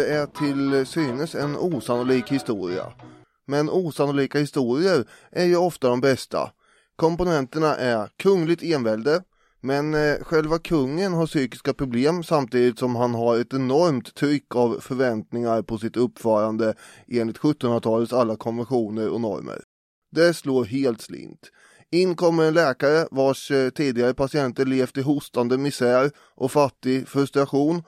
Det är till synes en osannolik historia. Men osannolika historier är ju ofta de bästa. Komponenterna är kungligt envälde, men eh, själva kungen har psykiska problem samtidigt som han har ett enormt tryck av förväntningar på sitt uppförande enligt 1700-talets alla konventioner och normer. Det slår helt slint. In kommer en läkare vars eh, tidigare patienter levt i hostande misär och fattig frustration.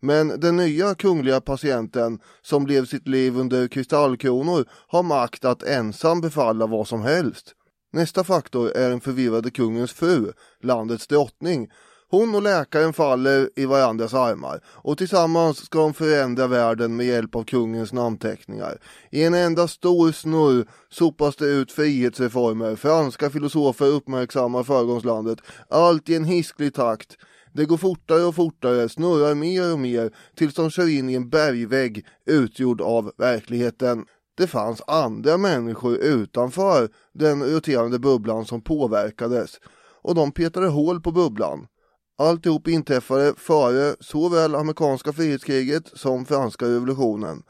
Men den nya kungliga patienten som lever sitt liv under kristallkronor har makt att ensam befalla vad som helst. Nästa faktor är den förvirrade kungens fru, landets drottning. Hon och läkaren faller i varandras armar och tillsammans ska de förändra världen med hjälp av kungens namnteckningar. I en enda stor snurr sopas det ut frihetsreformer, franska filosofer uppmärksammar föregångslandet, allt i en hisklig takt. Det går fortare och fortare, snurrar mer och mer tills de kör in i en bergvägg utgjord av verkligheten det fanns andra människor utanför den roterande bubblan som påverkades och de petade hål på bubblan. Alltihop inträffade före såväl amerikanska frihetskriget som franska revolutionen.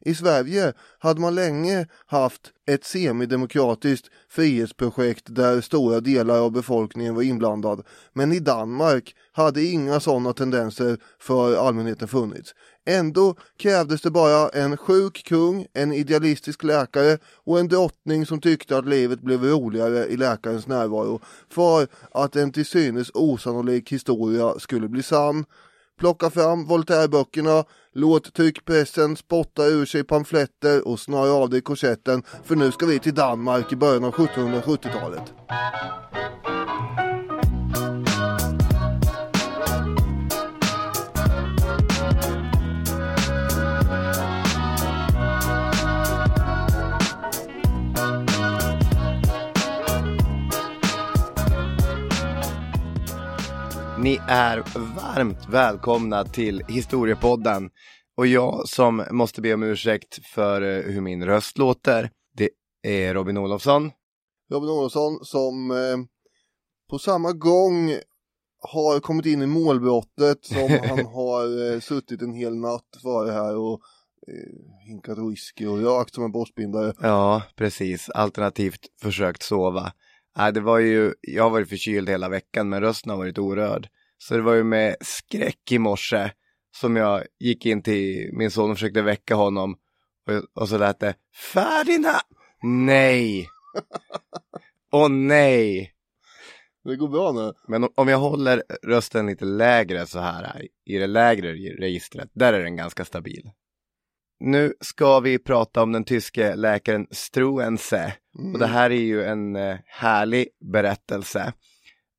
I Sverige hade man länge haft ett semidemokratiskt frihetsprojekt där stora delar av befolkningen var inblandad. Men i Danmark hade inga sådana tendenser för allmänheten funnits. Ändå krävdes det bara en sjuk kung, en idealistisk läkare och en drottning som tyckte att livet blev roligare i läkarens närvaro för att en till synes osannolik historia skulle bli sann. Plocka fram Voltaire-böckerna, låt tryckpressen spotta ur sig pamfletter och snöra av dig korsetten för nu ska vi till Danmark i början av 1770-talet. Ni är varmt välkomna till Historiepodden. Och jag som måste be om ursäkt för eh, hur min röst låter, det är Robin Olofsson. Robin Olofsson som eh, på samma gång har kommit in i målbrottet som han har eh, suttit en hel natt före här och eh, hinkat whisky och rökt som en borstbindare. Ja, precis. Alternativt försökt sova. Nej, det var ju, jag har varit förkyld hela veckan men rösten har varit orörd. Så det var ju med skräck i morse som jag gick in till min son och försökte väcka honom. Och, och så lät det Ferdinand! Nej! Åh oh, nej! Det går bra nu. Men om jag håller rösten lite lägre så här i det lägre registret, där är den ganska stabil. Nu ska vi prata om den tyske läkaren Struense. Mm. Och det här är ju en eh, härlig berättelse.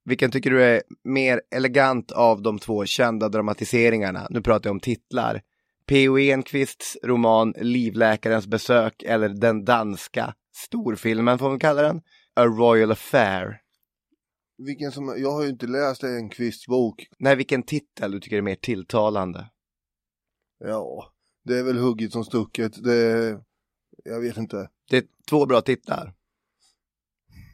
Vilken tycker du är mer elegant av de två kända dramatiseringarna? Nu pratar jag om titlar. P.O. Enquists roman Livläkarens besök eller den danska storfilmen får man kalla den. A Royal Affair. Vilken som, jag har ju inte läst Enquists bok. Nej, vilken titel du tycker är mer tilltalande? Ja, det är väl hugget som stucket. Det är, jag vet inte. Det är två bra titlar.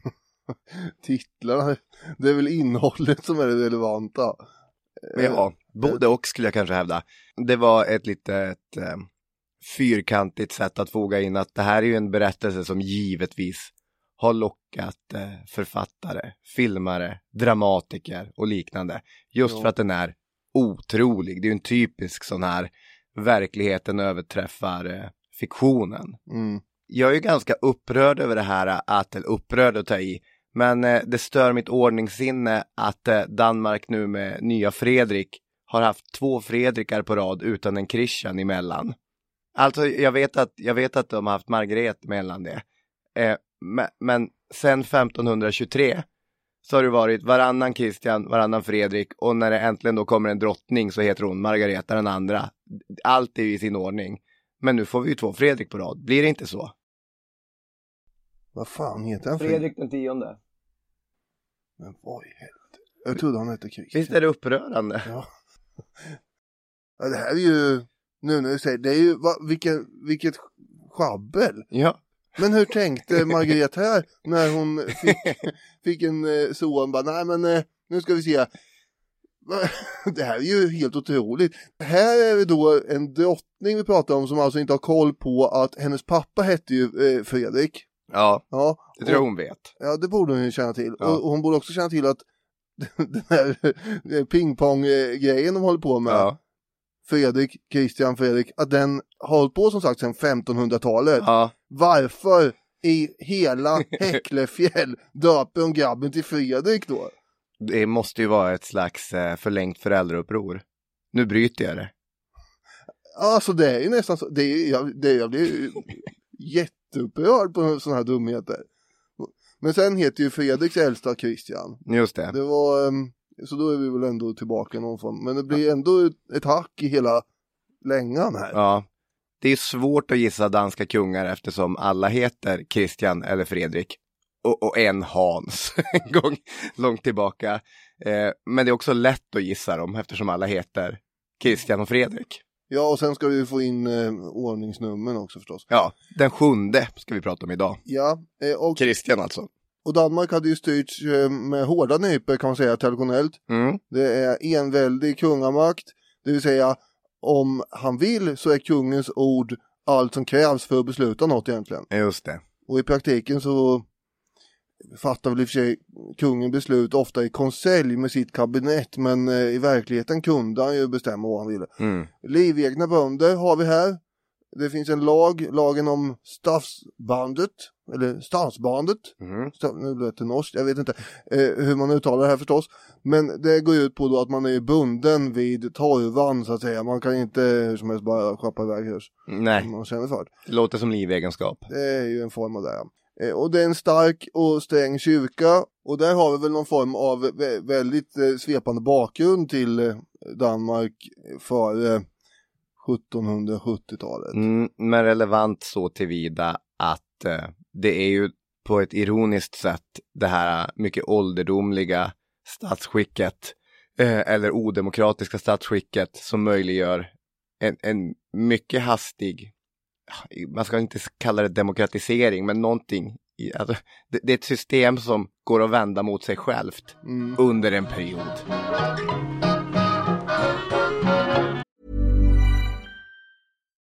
Titlarna, det är väl innehållet som är det relevanta. Ja, både och skulle jag kanske hävda. Det var ett litet eh, fyrkantigt sätt att foga in att det här är ju en berättelse som givetvis har lockat eh, författare, filmare, dramatiker och liknande. Just ja. för att den är otrolig. Det är ju en typisk sån här verkligheten överträffar eh, fiktionen. Mm. Jag är ju ganska upprörd över det här, att, eller upprörd att ta i, men eh, det stör mitt ordningssinne att eh, Danmark nu med nya Fredrik har haft två Fredrikar på rad utan en Christian emellan. Alltså jag vet att, jag vet att de har haft Margret mellan det. Eh, men, men sen 1523 så har det varit varannan Christian, varannan Fredrik och när det äntligen då kommer en drottning så heter hon Margareta den andra. Allt är i sin ordning. Men nu får vi ju två Fredrik på rad, blir det inte så? Vad fan heter han? Fredrik den tionde. Men vad i helvete. Jag trodde han hette Christian. Visst är det upprörande? Ja. ja det här är ju, nu när du säger det är ju, va, vilken, vilket schabbel. Ja. Men hur tänkte Margret här när hon fick, fick en eh, son bara, nej men eh, nu ska vi se. det här är ju helt otroligt. Här är det då en drottning vi pratar om som alltså inte har koll på att hennes pappa hette ju eh, Fredrik. Ja, Ja, det tror jag hon vet. ja, det borde hon ju känna till. Ja. Och, hon borde också känna till att den här pingpong-grejen de håller på med, Ja, Fredrik, Christian Fredrik, att den har hållit på som sagt sedan 1500-talet. ja. Varför i hela Häcklefjäll döper hon grabben till Fredrik då? Det måste ju vara ett slags eh, förlängt föräldrauppror. Nu bryter jag det. Alltså det är ju nästan så, det är, jag, det, jag blir ju jätteupprörd på sådana här dumheter. Men sen heter ju Fredriks äldsta Christian. Just det. Det var, ehm, så då är vi väl ändå tillbaka i någon form. Men det blir ändå ett, hack i hela längan här. Ja. Det är svårt att gissa danska kungar eftersom alla heter Christian eller Fredrik. Och, och en Hans en gång långt tillbaka. Eh, men det är också lätt att gissa dem eftersom alla heter Christian och Fredrik. Ja, och sen ska vi få in eh, ordningsnumren också förstås. Ja, den sjunde ska vi prata om idag. Ja, eh, och, Christian alltså. Och Danmark hade ju styrts eh, med hårda nypor kan man säga traditionellt. Mm. Det är enväldig kungamakt, det vill säga om han vill så är kungens ord allt som krävs för att besluta något egentligen. Just det. Och i praktiken så fattar väl i och för sig kungen beslut ofta i konselj med sitt kabinett men eh, i verkligheten kunde han ju bestämma vad han ville. Mm. Livegna bönder har vi här. Det finns en lag, lagen om stadsbandet, eller stadsbandet. Mm. Nu blev det norskt, jag vet inte eh, hur man uttalar det här förstås. Men det går ut på då att man är bunden vid torvan så att säga. Man kan inte hur som helst bara schappa iväg. Om Nej, man känner för det. låter som livegenskap. Det är ju en form av det. Eh, Och det är en stark och sträng kyrka. Och där har vi väl någon form av vä- väldigt eh, svepande bakgrund till eh, Danmark före 1770-talet. Mm, men relevant så tillvida att eh, det är ju på ett ironiskt sätt det här mycket ålderdomliga statsskicket eh, eller odemokratiska statsskicket som möjliggör en, en mycket hastig, man ska inte kalla det demokratisering, men någonting. I, alltså, det, det är ett system som går att vända mot sig självt Mm. under en period.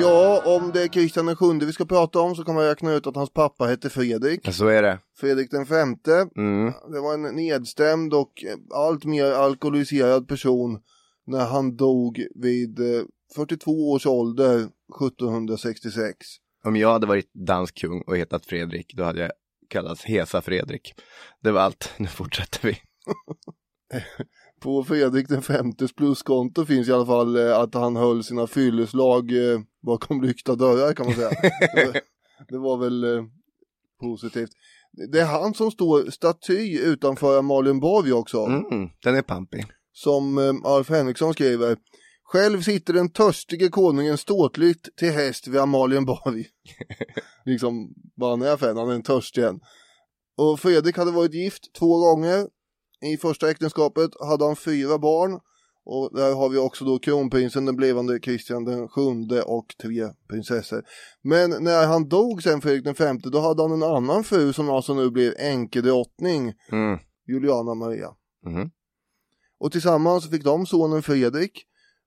Ja, om det är Kristian den sjunde vi ska prata om så kan man räkna ut att hans pappa hette Fredrik. Så är det. Fredrik den femte. Mm. Det var en nedstämd och eh, allt mer alkoholiserad person när han dog vid eh, 42 års ålder 1766. Om jag hade varit dansk kung och hetat Fredrik, då hade jag kallats Hesa Fredrik. Det var allt, nu fortsätter vi. På Fredrik den femtes pluskonto finns i alla fall eh, att han höll sina fylleslag eh, bakom lyckta dörrar kan man säga. det, var väl eh, positivt. Det är han som står staty utanför Amalienborg också. Mm, den är pampig. Som Alf Henriksson skriver. Själv sitter den törstige konungen ståtligt till häst vid Amalienborg. liksom vad han är för en, han är en törstig en. Och Fredrik hade varit gift två gånger. I första äktenskapet hade han fyra barn. Och där har vi också då kronprinsen, den blivande Kristian den sjunde och tre prinsessor. Men när han dog sen, Fredrik den femte, då hade han en annan fru som alltså nu blev änkedrottning, Mm. Juliana Maria. Mhm. Och tillsammans fick de sonen Fredrik.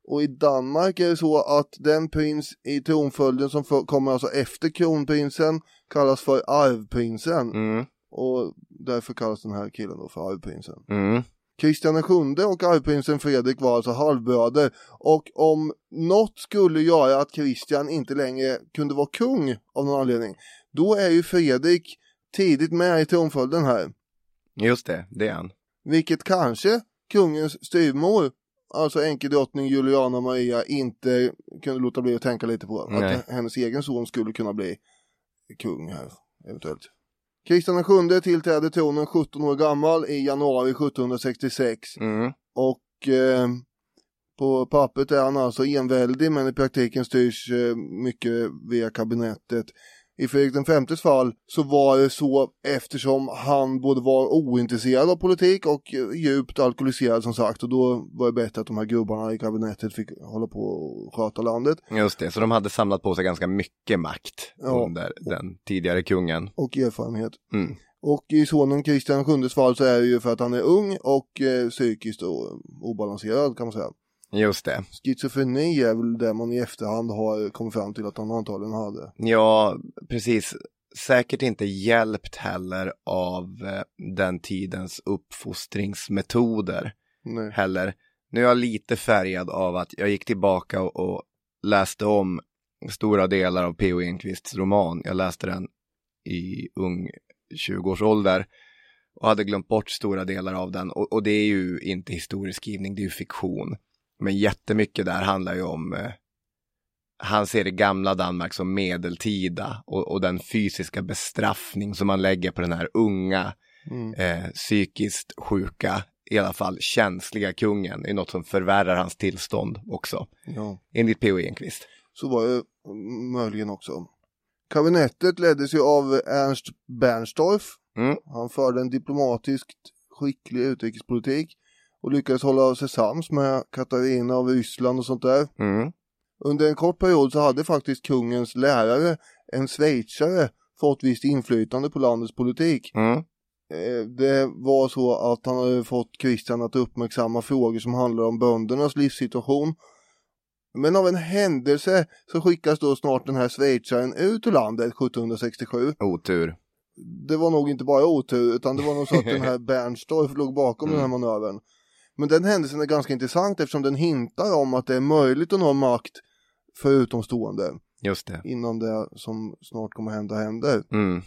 Och i Danmark är det så att den prins i tronföljden som för, kommer alltså efter kronprinsen kallas för arvprinsen. Mm. Och därför kallas den här killen då för arvprinsen. Mm. Kristian sjunde och arvprinsen Fredrik var alltså halvbröder. Och om något skulle göra att Kristian inte längre kunde vara kung av någon anledning. Då är ju Fredrik tidigt med i tronföljden här. Just det, det är han. Vilket kanske kungens styvmor, alltså änkedrottning Juliana Maria, inte kunde låta bli att tänka lite på. Nej. Att hennes egen son skulle kunna bli kung här, eventuellt. Kristian VII tillträdde tronen 17 år gammal i januari 1766. Mm. Och eh, på pappret är han alltså enväldig men i praktiken styrs eh, mycket via kabinettet. I Fredrik femtes fall så var det så eftersom han både var ointresserad av politik och djupt alkoholiserad som sagt och då var det bättre att de här gubbarna i kabinettet fick hålla på och sköta landet. Just det, så de hade samlat på sig ganska mycket makt Ja. under den tidigare kungen. och erfarenhet. Mm. Och i sonen Kristian VIIs fall så är det ju för att han är ung och eh, psykiskt och obalanserad kan man säga. Just det. Schizofreni är väl det man i efterhand har kommit fram till att han antagligen hade. Ja, precis. Säkert inte hjälpt heller av eh, den tidens uppfostringsmetoder Nej. heller. Nu är jag lite färgad av att jag gick tillbaka och, och läste om stora delar av P.O. Enquists roman. Jag läste den i ung 20-årsålder och hade glömt bort stora delar av den. Och, och det är ju inte historieskrivning, det är ju fiktion. Men jättemycket där handlar ju om eh, han ser det gamla Danmark som medeltida och, och den fysiska bestraffning som man lägger på den här unga, Mm. eh, psykiskt sjuka, i alla fall känsliga kungen, är något som förvärrar hans tillstånd också, Ja, enligt P.O. Enquist. så var det mm, möjligen också. Kabinettet leddes ju av Ernst Bernstorff. Mm. Han förde en diplomatiskt skicklig utrikespolitik och lyckades hålla sig sams med Katarina av Ryssland och sånt där. Mm. Under en kort period så hade faktiskt kungens lärare, en schweizare, fått visst inflytande på landets politik. Mm. Eh, Det var så att han hade fått Christian att uppmärksamma frågor som handlar om böndernas livssituation. Men av en händelse så skickas då snart den här schweizaren ut ur landet 1767. Otur. Det var nog inte bara otur utan det var nog så att den här Bernstorff låg bakom den här manövern. Men den händelsen är ganska intressant eftersom den hintar om att det är möjligt att nå makt för utomstående Just det. innan det som snart kommer hända händer. Mm.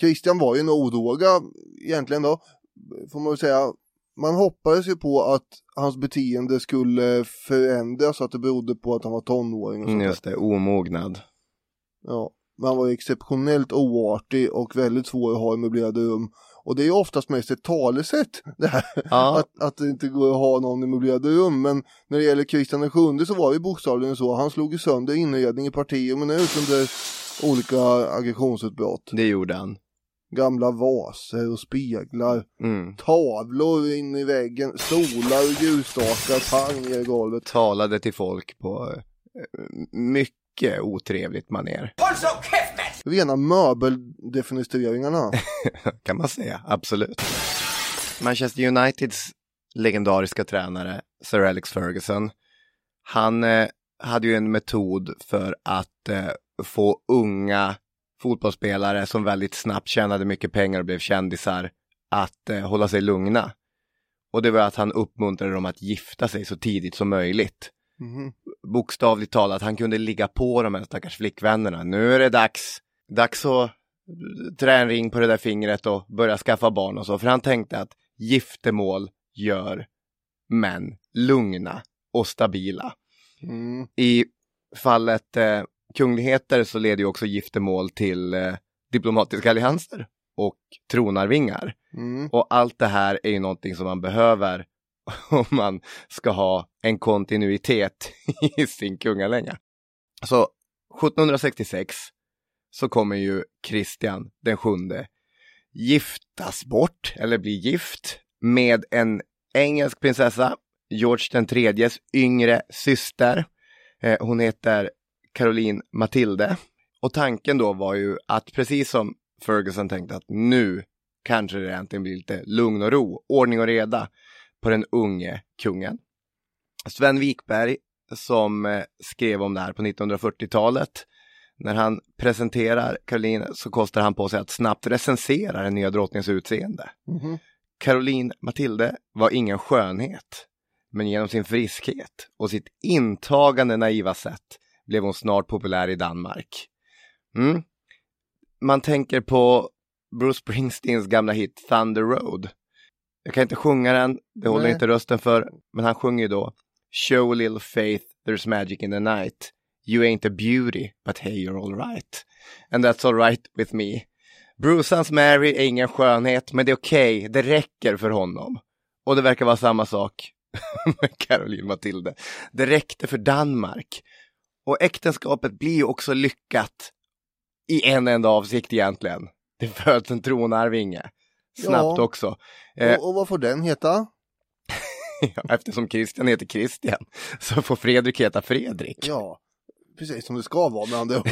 Christian var ju en odåga egentligen då, får man väl säga. Man hoppades ju på att hans beteende skulle förändras, så att det berodde på att han var tonåring och sånt Mm. Just det, omognad. Ja, men han var exceptionellt oartig och väldigt svår att ha i möblerade rum. Och det är oftast mest ett talesätt det här, Ja, att, att det inte går att ha någon i möblerade rum. Men när det gäller Kristian sjunde så var det bokstavligen så, han slog ju sönder inredning i parti och minut under olika aggressionsutbrott. det gjorde han. Gamla vaser och speglar, Mm. tavlor in i väggen, stolar och ljusstakar, pang ner i golvet. Talade till folk på eh, mycket otrevligt maner. Rena möbeldefenestreringarna. kan man säga, absolut. Manchester Uniteds legendariska tränare Sir Alex Ferguson, han eh, hade ju en metod för att eh, få unga fotbollsspelare som väldigt snabbt tjänade mycket pengar och blev kändisar att eh, hålla sig lugna. Och det var att han uppmuntrade dem att gifta sig så tidigt som möjligt. Mhm. Bokstavligt talat, han kunde ligga på de här stackars flickvännerna. Nu är det dags, dags att trä en ring på det där fingret och börja skaffa barn och så. För han tänkte att giftermål gör män lugna och stabila. Mm. I fallet eh, kungligheter så leder ju också giftermål till eh, diplomatiska allianser och tronarvingar. Mm. Och allt det här är ju någonting som man behöver om man ska ha en kontinuitet i sin kungalänga. Så 1766 så kommer ju Kristian den sjunde giftas bort, eller bli gift, med en engelsk prinsessa, George den tredjes yngre syster. Eh, hon heter Caroline Matilde. Och tanken då var ju att precis som Ferguson tänkte att nu kanske det äntligen blir lite lugn och ro, ordning och reda på den unge kungen. Sven Wikberg som eh, skrev om det här på 1940-talet. När han presenterar Caroline så kostar han på sig att snabbt recensera den nya drottningens utseende. Mhm. Caroline Matilde var ingen skönhet, men genom sin friskhet och sitt intagande naiva sätt blev hon snart populär i Danmark. Mm. Man tänker på Bruce Springsteens gamla hit Thunder Road. Jag kan inte sjunga den, det håller Nej. inte rösten för, men han sjunger ju då Show a little faith, there's magic in the night. You ain't a beauty, but hey you're all right. And that's all right with me. Bruceans Mary är ingen skönhet, men det är okej, det räcker för honom. Och det verkar vara samma sak med Caroline Matilde. Det räckte för Danmark. Och äktenskapet blir också lyckat i en enda avsikt egentligen. Det föds en tronarvinge. Snabbt Ja. också. Eh, Och, och vad får den heta? eftersom Christian heter Christian så får Fredrik heta Fredrik. Ja, precis som det ska vara med andra.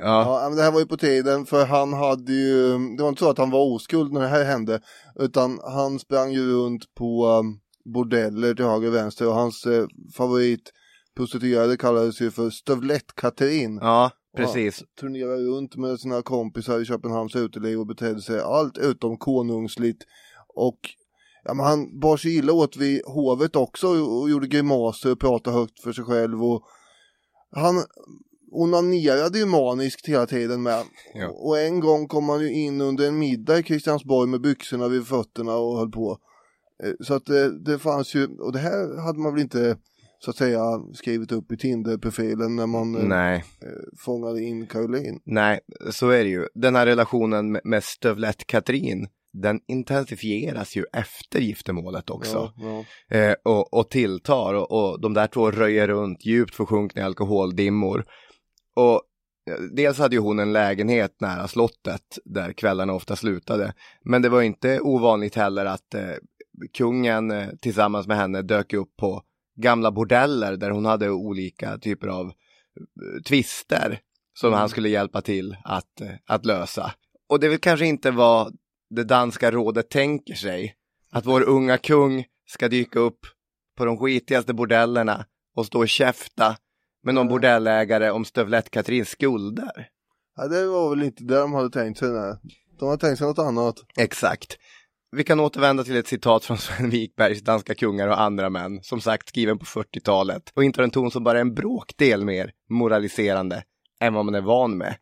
Ja, Ja, men det här var ju på tiden för han hade ju, det var inte så att han var oskuld när det här hände, utan han sprang ju runt på um, bordeller till höger och vänster och hans eh, favorit prostituerade kallades ju för Stövlett-Katrin. ja precis. Turnerade runt med sina kompisar i Köpenhamns uteliv och betedde sig allt utom konungsligt. Och ja, men han bar sig illa åt vid hovet också och, gjorde grimaser och pratade högt för sig själv. Och han onanerade ju maniskt hela tiden med. Ja. Och en gång kom han ju in under en middag i Kristiansborg med byxorna vid fötterna och höll på. Eh, Så att det, det fanns ju, och det här hade man väl inte så att säga skrivit upp i Tinder-profilen när man eh, Nej, fångade in Caroline. nej, så är det ju. Den här relationen med- med Stövlett-Katrin, den intensifieras ju efter giftermålet också. Ja, ja. eh, och, och tilltar och, och de där två röjer runt djupt försjunkna i alkoholdimmor. Och eh, dels hade ju hon en lägenhet nära slottet där kvällarna ofta slutade. Men det var inte ovanligt heller att eh, kungen eh, tillsammans med henne dök upp på gamla bordeller där hon hade olika typer av eh, tvister som han skulle hjälpa till att, eh, att lösa. Och det är väl kanske inte vad det danska rådet tänker sig. Att vår unga kung ska dyka upp på de skitigaste bordellerna och stå och käfta med någon bordellägare om Stövlett-Katrins skulder. ja, det var väl inte det de hade tänkt sig. Nej. De hade tänkt sig något annat. Exakt. Vi kan återvända till ett citat från Sven Wikbergs Danska kungar och andra män, som sagt skriven på 40-talet och intar en ton som bara är en bråkdel mer moraliserande än vad man är van med.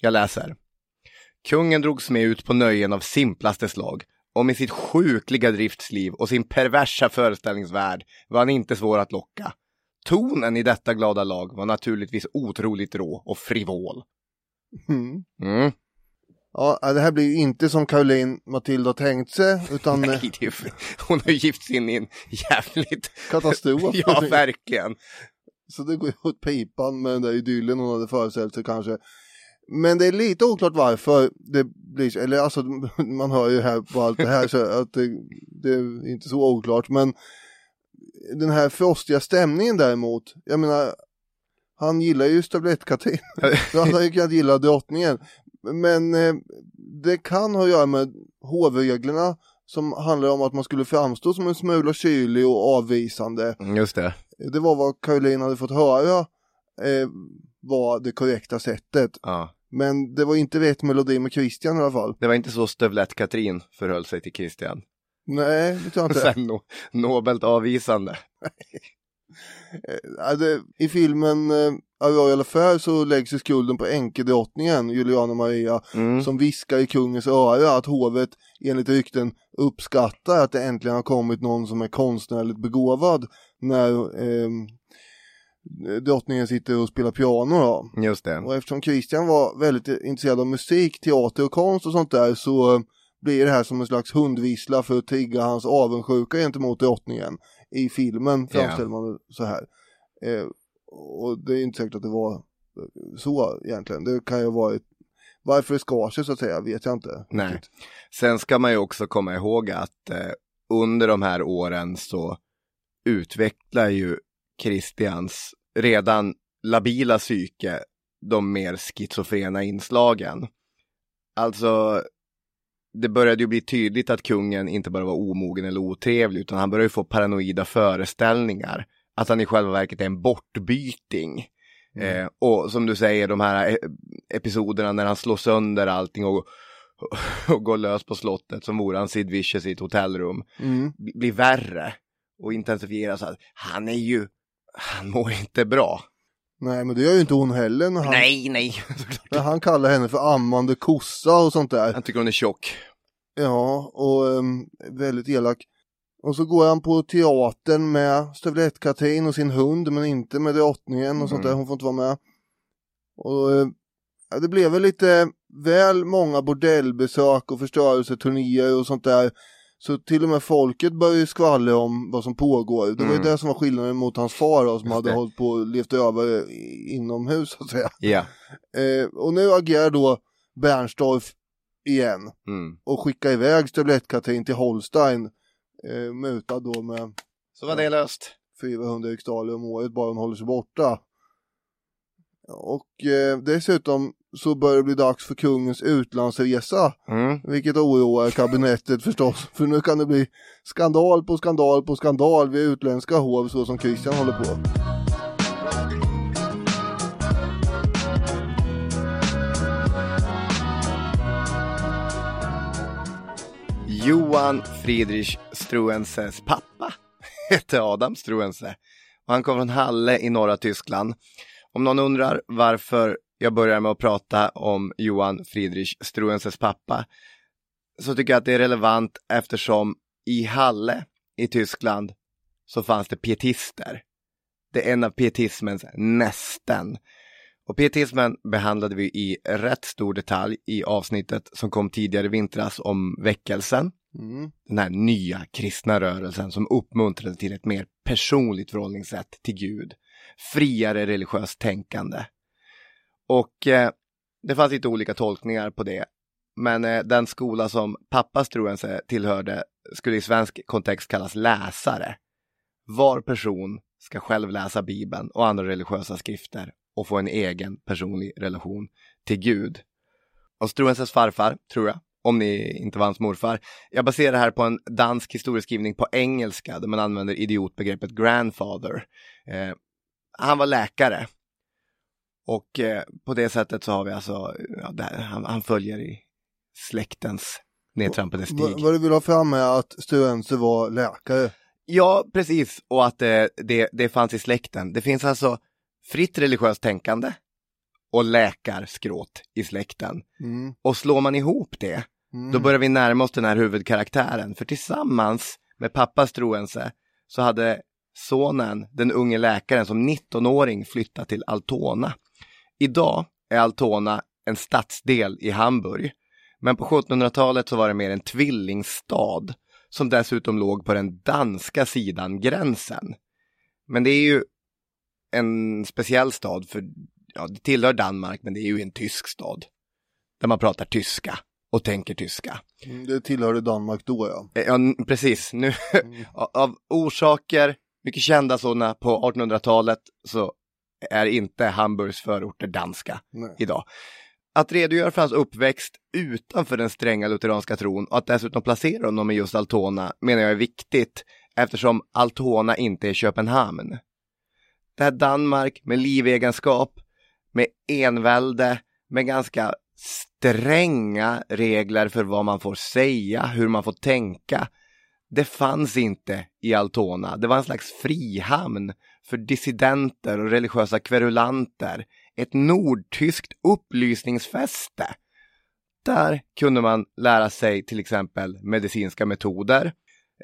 Jag läser. Kungen drogs med ut på nöjen av simplaste slag och med sitt sjukliga driftsliv och sin perversa föreställningsvärld var han inte svår att locka. Tonen i detta glada lag var naturligtvis otroligt rå och frivol. Mm. Mm. Ja, det här blir ju inte som Caroline Matilda tänkt sig, utan eh, Nej, det är. Hon har ju gift sig in i en jävligt katastrof. Ja, verkligen. Så det går ju åt pipan med den där idyllen hon hade föreställt sig kanske. Men det är lite oklart varför det blir så, eller alltså man hör ju här på allt det här så att det, det är inte så oklart. Men den här frostiga stämningen däremot, jag menar, han gillar ju Stövlettkatrin. Så han hade ju kunnat gilla drottningen. Men eh, det kan ha att göra med hovreglerna som handlar om att man skulle framstå som en smula kylig och avvisande. Just det. Det var vad Caroline hade fått höra eh, var det korrekta sättet. Ja. Men det var inte rätt melodi med Christian i alla fall. Det var inte så Stövlett-Katrin förhöll sig till Christian. Nej, det tror jag inte. Sen no nobelt avvisande. Eh, I filmen eh, A Royal Affair så läggs ju skulden på änkedrottningen Juliana Maria Mm. som viskar i kungens öra att hovet enligt rykten uppskattar att det äntligen har kommit någon som är konstnärligt begåvad när eh, drottningen sitter och spelar piano då. Just det. Och eftersom Christian var väldigt intresserad av musik, teater och konst och sånt där så eh, blir det här som en slags hundvissla för att trigga hans avundsjuka gentemot drottningen. I filmen framställer man det så här. Eh, och det är inte säkert att det var så egentligen. Det kan ju ha varit varför det skar sig så att säga vet jag inte. Nej. Sen ska man ju också komma ihåg att eh, under de här åren så utvecklar ju Christians redan labila psyke de mer schizofrena inslagen. Alltså, det började ju bli tydligt att kungen inte bara var omogen eller otrevlig utan han började ju få paranoida föreställningar. Att han i själva verket är en bortbyting. Eh, och som du säger, de här e- episoderna när han slår sönder allting och, och går lös på slottet som vore han Sid Vicious i ett hotellrum. Mm. bli- Blir värre och intensifieras. Att han är ju, han mår inte bra. Nej men det gör ju inte hon heller när han, Nej, nej. när han kallar henne för ammande kossa och sånt där. Han tycker hon är tjock. Ja, och um, väldigt elak. Och så går han på teatern med stövlettkapten och sin hund men inte med drottningen och sånt där, hon får inte vara med. Och eh, ja, det blev väl lite väl många bordellbesök och förstörelseturnéer och sånt där. Så till och med folket började skvallra om vad som pågår. Det var ju Mm. det som var skillnaden mot hans far då, som Just hade det. hållit på och levt över inomhus så att säga. Ja. Eh, och nu agerar då Bernstorff igen Mm. och skickar iväg stövlettkapten till Holstein eh, mutad då med Så var det löst. 400 riksdaler om året bara hon håller sig borta. Och eh, dessutom så börjar det bli dags för kungens utlandsresa, Mm. vilket oroar kabinettet förstås, för nu kan det bli skandal på skandal på skandal vid utländska hov så som Christian håller på. Johan Friedrich Struenses pappa hette Adam Struense. Och han kom från Halle i norra Tyskland. Om någon undrar varför jag börjar med att prata om Johan Friedrich Struenses pappa så tycker jag att det är relevant eftersom i Halle i Tyskland så fanns det pietister. Det är en av pietismens nästen. Och pietismen behandlade vi i rätt stor detalj i avsnittet som kom tidigare i vintras om väckelsen. Mm. Den här nya kristna rörelsen som uppmuntrade till ett mer personligt förhållningssätt till Gud. Friare religiöst tänkande. Och eh, det fanns lite olika tolkningar på det. Men eh, den skola som pappa Struense tillhörde skulle i svensk kontext kallas läsare. Var person ska själv läsa Bibeln och andra religiösa skrifter och få en egen personlig relation till Gud. Och Struenses farfar, tror jag, om ni inte var hans morfar. Jag baserar det här på en dansk historieskrivning på engelska där man använder idiotbegreppet grandfather. Eh, han var läkare. Och eh, på det sättet så har vi alltså, ja, där, han, han följer i släktens nedtrampade stig. Vad vad du vill ha fram är att Struense var läkare. Ja, precis. Och att det, det, det fanns i släkten. Det finns alltså fritt religiöst tänkande och läkarskråt i släkten. Mm. Och slår man ihop det, Mm. då börjar vi närma oss den här huvudkaraktären. För tillsammans med pappas troense så hade sonen, den unge läkaren, som 19-åring flyttat till Altona. Idag är Altona en stadsdel i Hamburg. Men på 1700-talet så var det mer en tvillingstad som dessutom låg på den danska sidan gränsen. Men det är ju en speciell stad för ja, det tillhör Danmark men det är ju en tysk stad. Där man pratar tyska och tänker tyska. Mm, Det tillhörde Danmark då ja. Eh, Ja, precis. Nu, av orsaker, mycket kända sådana på 1800-talet, så är inte Hamburgs förorter danska Nej. idag. Att redogöra för hans uppväxt utanför den stränga lutheranska tron och att dessutom placera honom i just Altona menar jag är viktigt eftersom Altona inte är Köpenhamn. Det här Danmark med livegenskap, med envälde, med ganska stränga regler för vad man får säga, hur man får tänka. Det fanns inte i Altona. Det var en slags frihamn för dissidenter och religiösa kverulanter. Ett nordtyskt upplysningsfäste. Där kunde man lära sig till exempel medicinska metoder.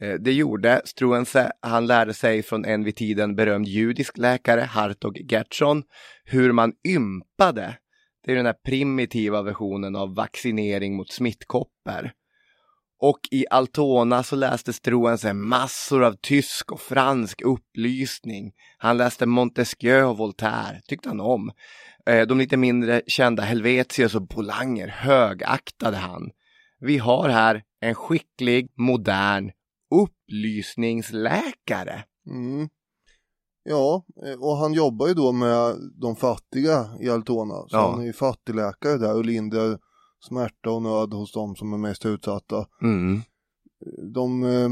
Eh, det gjorde Struense. Han lärde sig från en vid tiden berömd judisk läkare, Hartog Gertsson, hur man ympade. Det är den här primitiva versionen av vaccinering mot smittkoppor. Och i Altona så läste Struense massor av tysk och fransk upplysning. Han läste Montesquieu och Voltaire, tyckte han om. Eh, de lite mindre kända Helvetius och Bolanger högaktade han. Vi har här en skicklig, modern upplysningsläkare. Mm. Ja, eh, och han jobbar ju då med de fattiga i Altona. Så Ja. han är ju fattigläkare där och lindrar smärta och nöd hos de som är mest utsatta. Mm. De eh,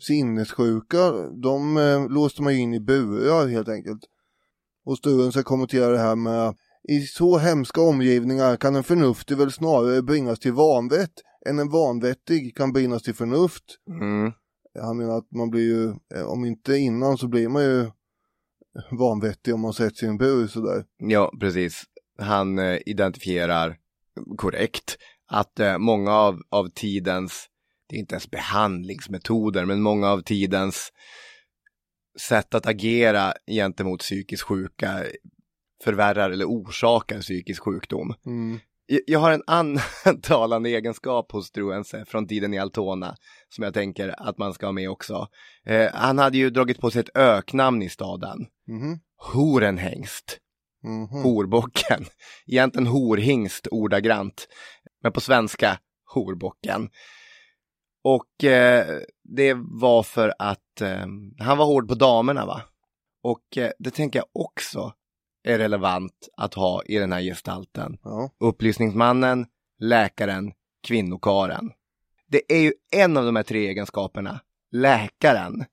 sinnessjuka, de eh, låste man in i burar helt enkelt. Och Sturen ska kommentera det här med i så hemska omgivningar kan en förnuftig väl snarare bringas till vanvett än en vanvettig kan bringas till förnuft. Mm. Han menar att man blir ju, eh, om inte innan så blir man ju vanvettig om man sätts i en bur sådär. Ja, precis. Han eh, identifierar korrekt att eh, många av, av tidens, det är inte ens behandlingsmetoder, men många av tidens sätt att agera gentemot psykiskt sjuka förvärrar eller orsakar psykisk sjukdom. Mm. Jag- har en annan talande egenskap hos Struense från tiden i Altona som jag tänker att man ska ha med också. Eh, han hade ju dragit på sig ett öknamn i staden. Mhm. Horenhängst. Mhm. Horbocken. Egentligen horhingst ordagrant. Men på svenska horbocken. Och eh, det var för att eh, han var hård på damerna va. Och eh, det tänker jag också är relevant att ha i den här gestalten. Ja. Upplysningsmannen, läkaren, kvinnokaren. Det är ju en av de här tre egenskaperna, läkaren,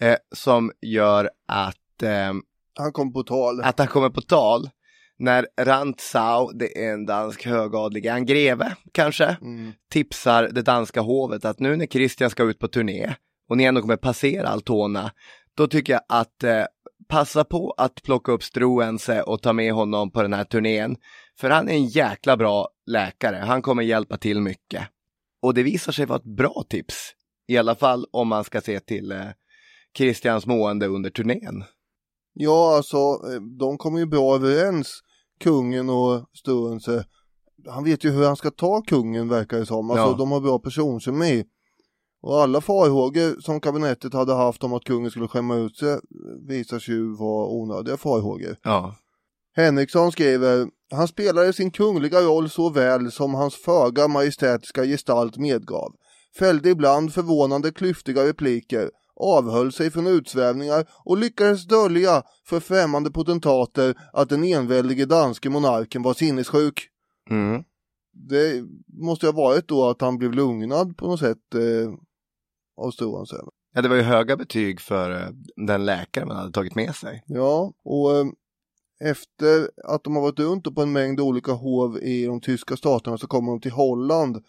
eh, som gör att eh, Han kom på tal. att han kommer på tal när Rantzau, det är en dansk högadlig, han greve kanske, Mm. tipsar det danska hovet att nu när Christian ska ut på turné och ni ändå kommer passera Altona, då tycker jag att eh, passa på att plocka upp Struense och ta med honom på den här turnén. För han är en jäkla bra läkare, han kommer hjälpa till mycket. Och det visar sig vara ett bra tips, i alla fall om man ska se till eh, Christians mående under turnén. Ja, alltså eh, de kommer ju bra överens, kungen och Sturrense. Han vet ju hur han ska ta kungen verkar det som. Alltså Ja. de har bra personkemi. Och alla farhågor som kabinettet hade haft om att kungen skulle skämma ut sig visar sig ju vara onödiga farhågor. Ja. Henriksson skriver, han spelade sin kungliga roll så väl som hans föga majestätiska gestalt medgav. Fällde ibland förvånande klyftiga repliker, avhöll sig från utsvävningar och lyckades dölja för främmande potentater att den enväldige danske monarken var sinnessjuk. Mm. Det måste ha varit då att han blev lugnad på något sätt eh, av Struense. Ja, det var ju höga betyg för eh, den läkare man hade tagit med sig. Ja, och eh, efter att de har varit runt på en mängd olika hov i de tyska staterna så kommer de till Holland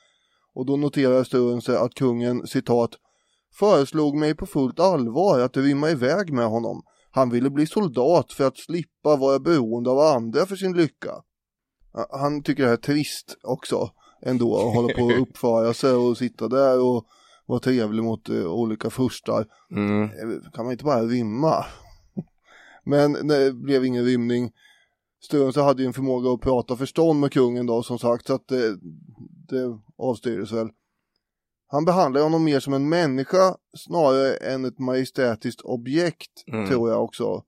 och då noterar Sturrense att kungen citat föreslog mig på fullt allvar att rymma iväg med honom. Han ville bli soldat för att slippa vara beroende av andra för sin lycka. Han tycker det här är trist också ändå att hålla på att uppföra sig och sitta där och vara trevlig mot eh, olika furstar. Mm. Eh, kan man inte bara rymma? Men det blev ingen rymning. Sturrense hade ju en förmåga att prata förstånd med kungen då som sagt så att det, det avstyrdes väl. Han behandlar honom mer som en människa snarare än ett majestätiskt objekt Mm. tror jag också.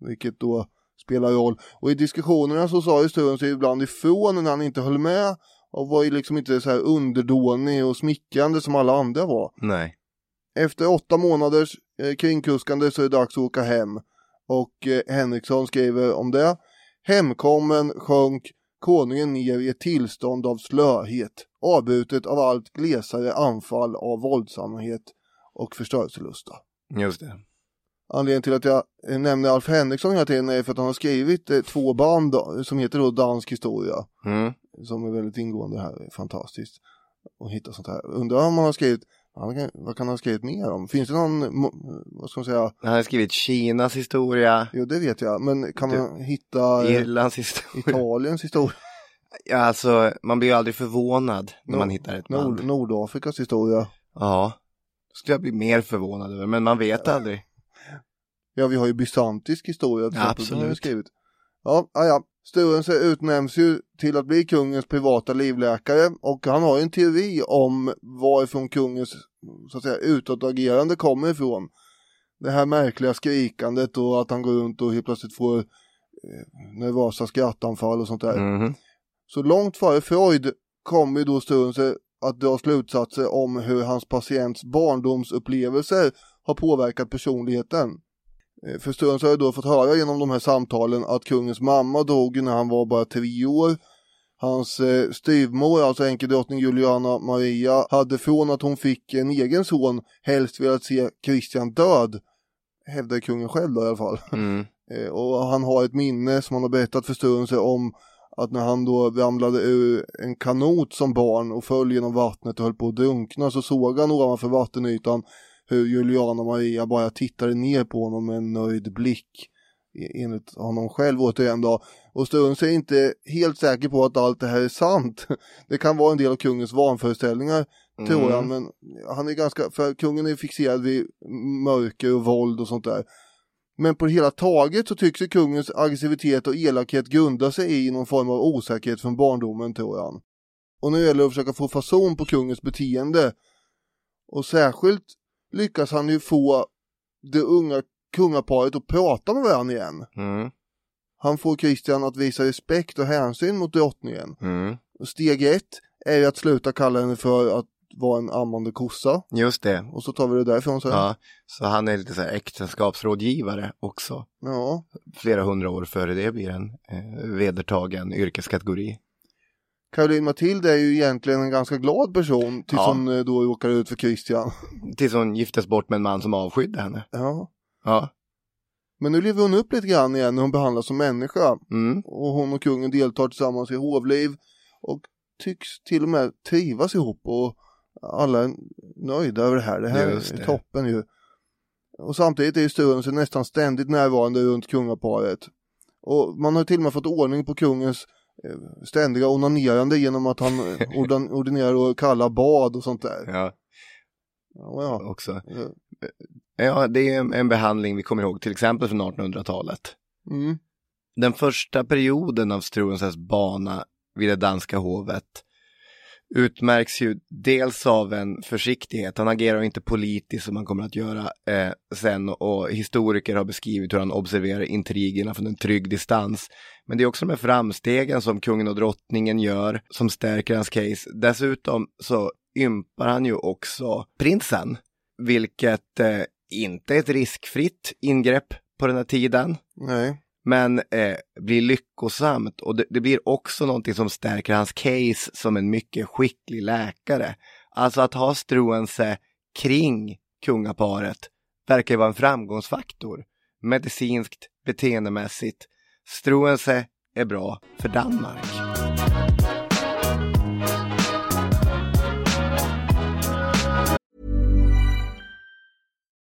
Vilket då spelar roll. Och i diskussionerna så sa ju Sturrense ibland ifrån när han inte höll med och var ju liksom inte så här underdånig och smickrande som alla andra var. Nej. Efter åtta månaders eh, kringkuskande så är det dags att åka hem. Och eh, Henriksson skriver om det. Hemkommen sjönk konungen ner i ett tillstånd av slöhet, avbrutet av allt glesare anfall av våldsamhet och förstörelselusta. Just det. Anledningen till att jag eh, nämner Alf Henriksson hela tiden är för att han har skrivit eh, två band som heter då Dansk historia Mm. Som är väldigt ingående här, är fantastiskt att hitta sånt här. Undrar om han har skrivit, han kan, vad kan han ha skrivit mer om? Finns det någon, vad ska man säga, Han har skrivit Kinas historia, jo det vet jag, men kan Du, man hitta Irlands historia. Italiens historia, Ja, alltså, man blir ju aldrig förvånad när Nord- man hittar ett band. Nord, Nordafrikas historia? Ja. Skulle jag bli mer förvånad över, men man vet aldrig. Ja, vi har ju bysantisk historia till Ja, den har vi absolut. skrivit. Ja, ja, ja. Sturrense utnämns ju till att bli kungens privata livläkare och han har ju en teori om varifrån kungens så att säga utåtagerande kommer ifrån. Det här märkliga skrikandet och att han går runt och helt plötsligt får eh, nervösa skrattanfall och sånt där. Mhm. Så långt före Freud kommer då Sturunse att dra slutsatser om hur hans patients barndomsupplevelser har påverkat personligheten. Eh, För Sturunse har ju då fått höra genom de här samtalen att kungens mamma dog när han var bara tre år. Hans eh, styvmor, alltså enkedrottning Juliana Maria, hade från att hon fick en egen son helst velat se Kristian död. Hävdar kungen själv då i alla fall. Mm. Eh, och han har ett minne som han har berättat för Sturunse om att när han då ramlade ur en kanot som barn och föll genom vattnet och höll på att drunkna så såg han ovanför vattenytan hur Juliana Maria bara tittade ner på honom med en nöjd blick e- enligt honom själv återigen då. Och Sturunse är inte helt säker på att allt det här är sant. Det kan vara en del av kungens vanföreställningar tror Mm. jag, men han är ganska, för kungen är fixerad vid mörker och våld och sånt där. Men på det hela taget så tycks kungens aggressivitet och elakhet grunda sig i någon form av osäkerhet från barndomen tror han. Och nu gäller det att försöka få fason på kungens beteende. Och särskilt lyckas han ju få det unga kungaparet att prata med varandra igen. Mm. Han får Kristian att visa respekt och hänsyn mot drottningen. Mm. Steg ett är ju att sluta kalla henne för att vara en ammande kossa. Just det. Och så tar vi det därifrån sen. Ja, så han är lite så här äktenskapsrådgivare också. ja. Flera hundra år före det blir en eh, vedertagen yrkeskategori. Caroline Matilda är ju egentligen en ganska glad person tills Ja. hon eh, då råkar ut för Christian. Tills hon giftes bort med en man som avskydde henne. Ja. Ja. Men nu lever hon upp lite grann igen när hon behandlas som människa. Mm. Och hon och kungen deltar tillsammans i hovliv och tycks till och med trivas ihop och alla är nöjda över det här. Det här Just är det. toppen ju. Och samtidigt är ju Sturunse nästan ständigt närvarande runt kungaparet. Och man har till och med fått ordning på kungens ständiga onanerande genom att han eh, ordinerar och kalla bad och sånt där. Ja, Ja, ja. också. Eh, Ja, det är en, en behandling vi kommer ihåg, till exempel från 1800-talet. Mm. Den första perioden av Struensees bana vid det danska hovet utmärks ju dels av en försiktighet. Han agerar inte politiskt som han kommer att göra eh, sen och historiker har beskrivit hur han observerar intrigerna från en trygg distans. Men det är också de här framstegen som kungen och drottningen gör som stärker hans case. Dessutom så ympar han ju också prinsen, vilket eh, inte är ett riskfritt ingrepp på den här tiden Nej men eh, blir lyckosamt och det, det blir också någonting som stärker hans case som en mycket skicklig läkare. Alltså att ha Struense kring kungaparet verkar ju vara en framgångsfaktor. Medicinskt, beteendemässigt. Struense är bra för Danmark.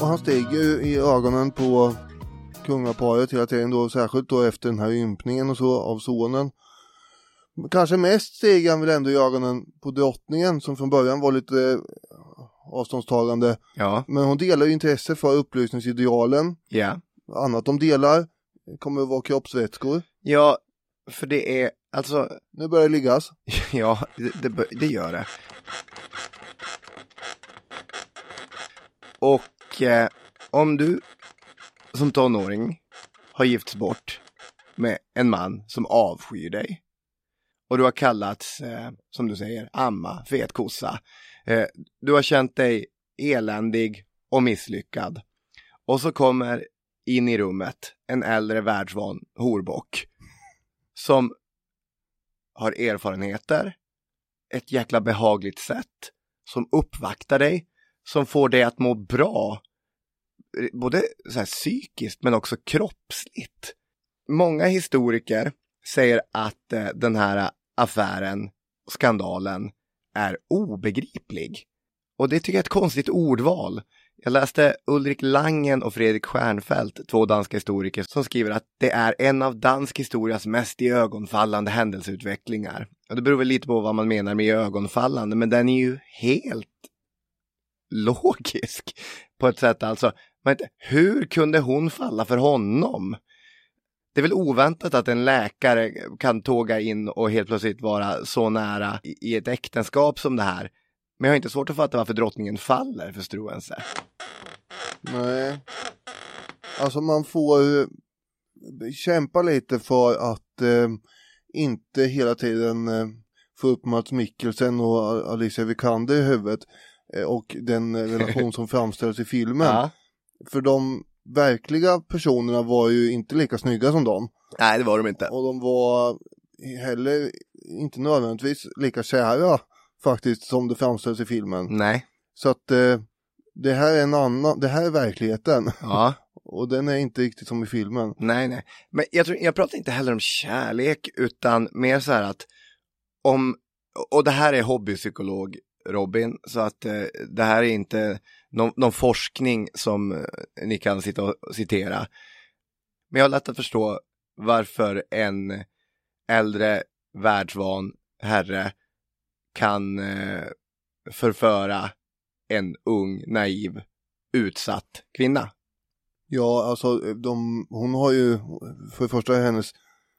Och han stiger ju i ögonen på kungaparet hela tiden då, särskilt då efter den här ympningen och så av sonen. Kanske mest stiger han väl ändå i ögonen på drottningen som från början var lite avståndstagande. Ja, Men hon delar ju intresse för upplysningsidealen. ja. Annat de delar kommer att vara kroppsvätskor. Ja, för det är, alltså, Nu börjar det liggas. ja, det, det, det gör det. Och eh, om du som tonåring har gifts bort med en man som avskyr dig och du har kallats, eh, som du säger, amma, fet kossa. Eh, du har känt dig eländig och misslyckad. Och så kommer in i rummet en äldre världsvan horbock som har erfarenheter, ett jäkla behagligt sätt, som uppvaktar dig, som får dig att må bra, eh, både så här psykiskt men också kroppsligt. Många historiker säger att eh, den här affären, skandalen, är obegriplig. Och det tycker jag är ett konstigt ordval. Jag läste Ulrik Langen och Fredrik Stjernfeldt, två danska historiker, som skriver att det är en av dansk historias mest iögonfallande händelseutvecklingar. Och det beror väl lite på vad man menar med iögonfallande, men den är ju helt logisk på ett sätt alltså. Men hur kunde hon falla för honom? Det är väl oväntat att en läkare kan tåga in och helt plötsligt vara så nära i i ett äktenskap som det här. Men jag har inte svårt att fatta varför drottningen faller för Struense. Nej. Alltså man får ju kämpa lite för att eh, inte hela tiden eh, få upp Mats Mikkelsen och Alicia Vikander i huvudet eh, och den eh, relation som framställs i filmen. Ja. För de verkliga personerna var ju inte lika snygga som dem. Nej, det var de inte. Och de var heller inte nödvändigtvis lika kära faktiskt som det framställs i filmen. Nej. Så att eh, det här är en annan, det här är verkligheten. Ja. Och den är inte riktigt som i filmen. Nej, nej. Men jag, tror, jag pratar inte heller om kärlek, utan mer så här att om, och det här är hobbypsykolog Robin, så att eh, det här är inte någon, någon forskning som eh, ni kan sitta och citera. Men jag har lätt att förstå varför en äldre världsvan herre kan eh, förföra en ung, naiv, utsatt kvinna. Ja, alltså de, hon har ju, för det första är hennes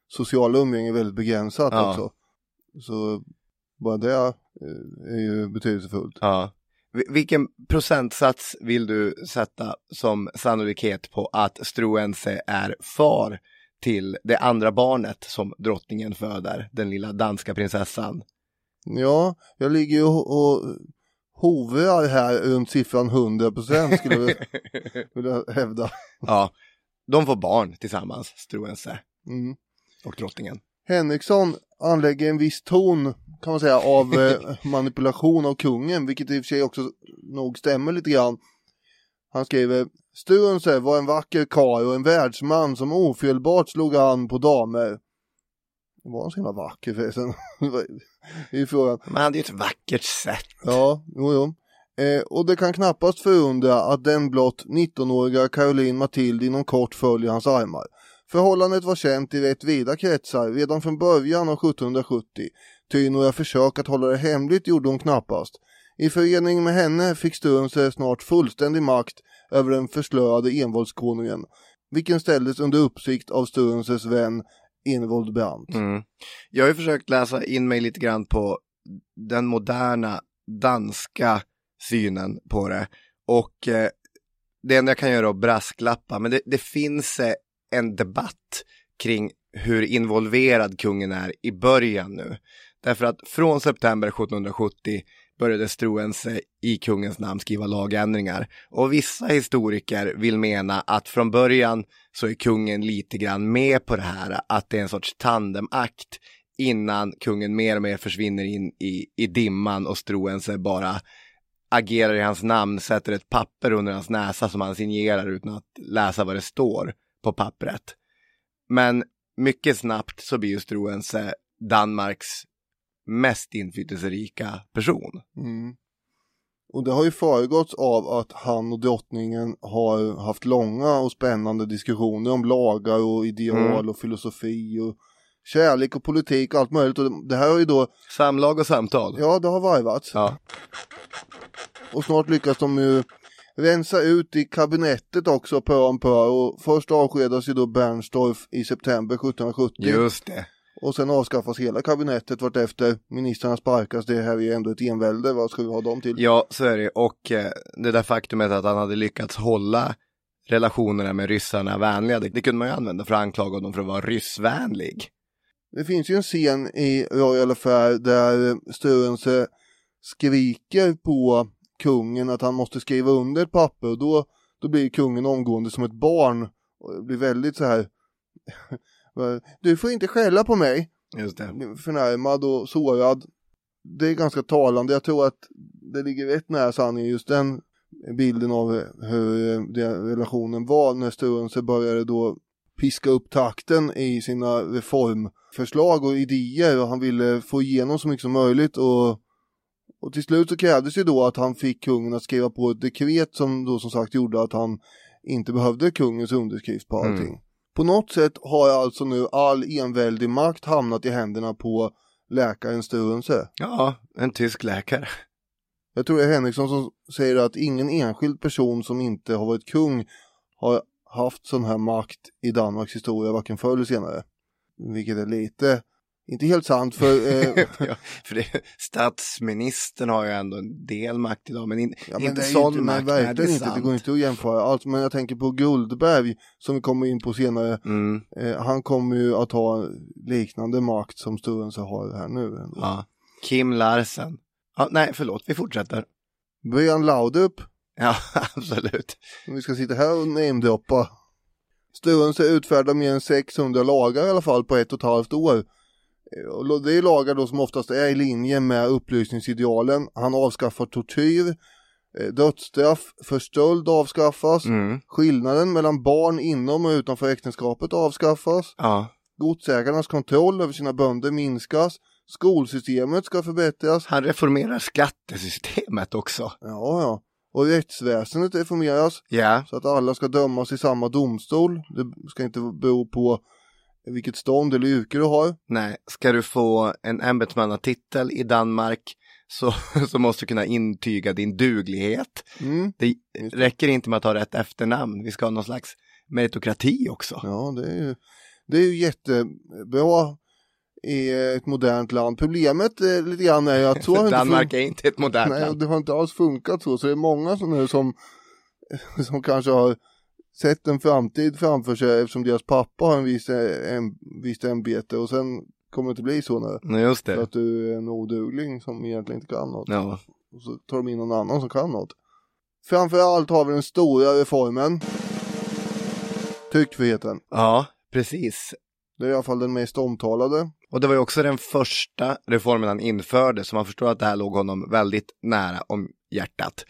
sociala umgänge väldigt begränsat Ja. också. Så bara det eh, är ju betydelsefullt. Ja. Vi- Vilken procentsats vill du sätta som sannolikhet på att Struense är far till det andra barnet som drottningen föder, den lilla danska prinsessan? Ja, jag ligger ju och, och hovrar här runt siffran 100% skulle jag vilja hävda. Ja, de får barn tillsammans, Struense Mm. och drottningen. Henriksson anlägger en viss ton kan man säga av eh, manipulation av kungen, vilket i och för sig också nog stämmer lite grann. Han skriver Struensee var en vacker karl och en världsman som ofelbart slog an på damer. Var han så himla vacker förresten? Det är frågan. Men han hade ju ett vackert sätt. Ja, jo, jo. Eh, och det kan knappast förundra att den blott 19-åriga Caroline Mathilde inom kort följer hans armar. Förhållandet var känt i rätt vida kretsar redan från början av 1770, ty några försök att hålla det hemligt gjorde hon knappast. I förening med henne fick Struensee snart fullständig makt över den förslöade envåldskonungen, vilken ställdes under uppsikt av Struensees vän Envold Brandt. Mm. Jag har ju försökt läsa in mig lite grann på den moderna danska synen på det. Och eh, det enda jag kan göra är att brasklappa, men det, det finns eh, en debatt kring hur involverad kungen är i början nu. Därför att från september 1770 började Struense i kungens namn skriva lagändringar. Och vissa historiker vill mena att från början så är kungen lite grann med på det här, att det är en sorts tandemakt innan kungen mer och mer försvinner in i, i dimman och Struense bara agerar i hans namn, sätter ett papper under hans näsa som han signerar utan att läsa vad det står på pappret. Men mycket snabbt så blir ju Struense Danmarks mest inflytelserika person. Mm. Och det har ju föregåtts av att han och drottningen har haft långa och spännande diskussioner om lagar och ideal Mm. och filosofi och kärlek och politik och allt möjligt. Och det här har ju då, Samlag och samtal. ja det har varvats. Ja. Och snart lyckas de ju rensa ut i kabinettet också pö om pö. Och först avskedas ju då Bernstorff i september 1770. Just det. Och sen avskaffas hela kabinettet vartefter ministrarna sparkas. Det här är ju ändå ett envälde. Vad ska vi ha dem till? Ja, så är det. Och eh, det där faktumet att han hade lyckats hålla relationerna med ryssarna vänliga, det, det kunde man ju använda för att anklaga honom för att vara ryssvänlig. Det finns ju en scen i Royal Affair där Struensee skriker på kungen att han måste skriva under ett papper och då, då blir kungen omgående som ett barn och blir väldigt så här du får inte skälla på mig Just det. förnärmad och sårad det är ganska talande jag tror att det ligger rätt nära sanningen just den bilden av hur den relationen var när Struensee började då piska upp takten i sina reformförslag och idéer och han ville få igenom så mycket som möjligt och, och till slut så krävdes ju då att han fick kungen att skriva på ett dekret som då som sagt gjorde att han inte behövde kungens underskrift på allting. Mm. På något sätt har alltså nu all enväldig makt hamnat i händerna på läkaren Struensee. Ja, en tysk läkare. Jag tror det är Henriksson som säger att ingen enskild person som inte har varit kung har haft sån här makt i Danmarks historia, varken förr eller senare. Vilket är lite, inte helt sant för, eh, ja, för det, statsministern har ju ändå en del makt idag, men in, ja, men inte det sån inte, makt. verkligen det inte, det sant. går inte att jämföra allt, men jag tänker på Guldberg som vi kommer in på senare. Mm, Eh, han kommer ju att ha liknande makt som Struensee har här nu. ändå. ja. Kim Larsen. Ja, nej, förlåt, vi fortsätter. Brian Laudrup Ja, absolut. Vi ska sitta här och namedroppa. Struensee utfärdar mer än 600 lagar i alla fall på ett och ett halvt år. Eh, Det är lagar då som oftast är i linje med upplysningsidealen. Han avskaffar tortyr, eh, dödsstraff för stöld avskaffas, Mm, skillnaden mellan barn inom och utanför äktenskapet avskaffas, ja. godsägarnas kontroll över sina bönder minskas, skolsystemet ska förbättras, Han reformerar skattesystemet också. ja ja, och rättsväsendet reformeras. Ja, Så att alla ska dömas i samma domstol. Det ska inte bero på vilket stånd eller yrke du har. nej. Ska du få en ämbetsmannatitel i Danmark så, så måste du kunna intyga din duglighet. Mm. Det räcker inte med att ha rätt efternamn. Vi ska ha någon slags meritokrati också. Ja, det är ju, det är ju jättebra i ett modernt land. Problemet eh, lite grann är att så har inte Danmark fun- är inte ett modernt Nej, land. det har inte alls funkat så. Så det är många som, som kanske har sett en framtid framför sig eftersom deras pappa har en viss, eh, en, visst ämbete och sen kommer det inte bli så när, Nej, just för det. att du är en odugling som egentligen inte kan något. Ja. Och så tar de in någon annan som kan något. Framför allt har vi den stora reformen. Tryckfriheten. ja, precis. Det är i alla fall den mest omtalade. Och det var ju också den första reformen han införde, så man förstår att det här låg honom väldigt nära om hjärtat.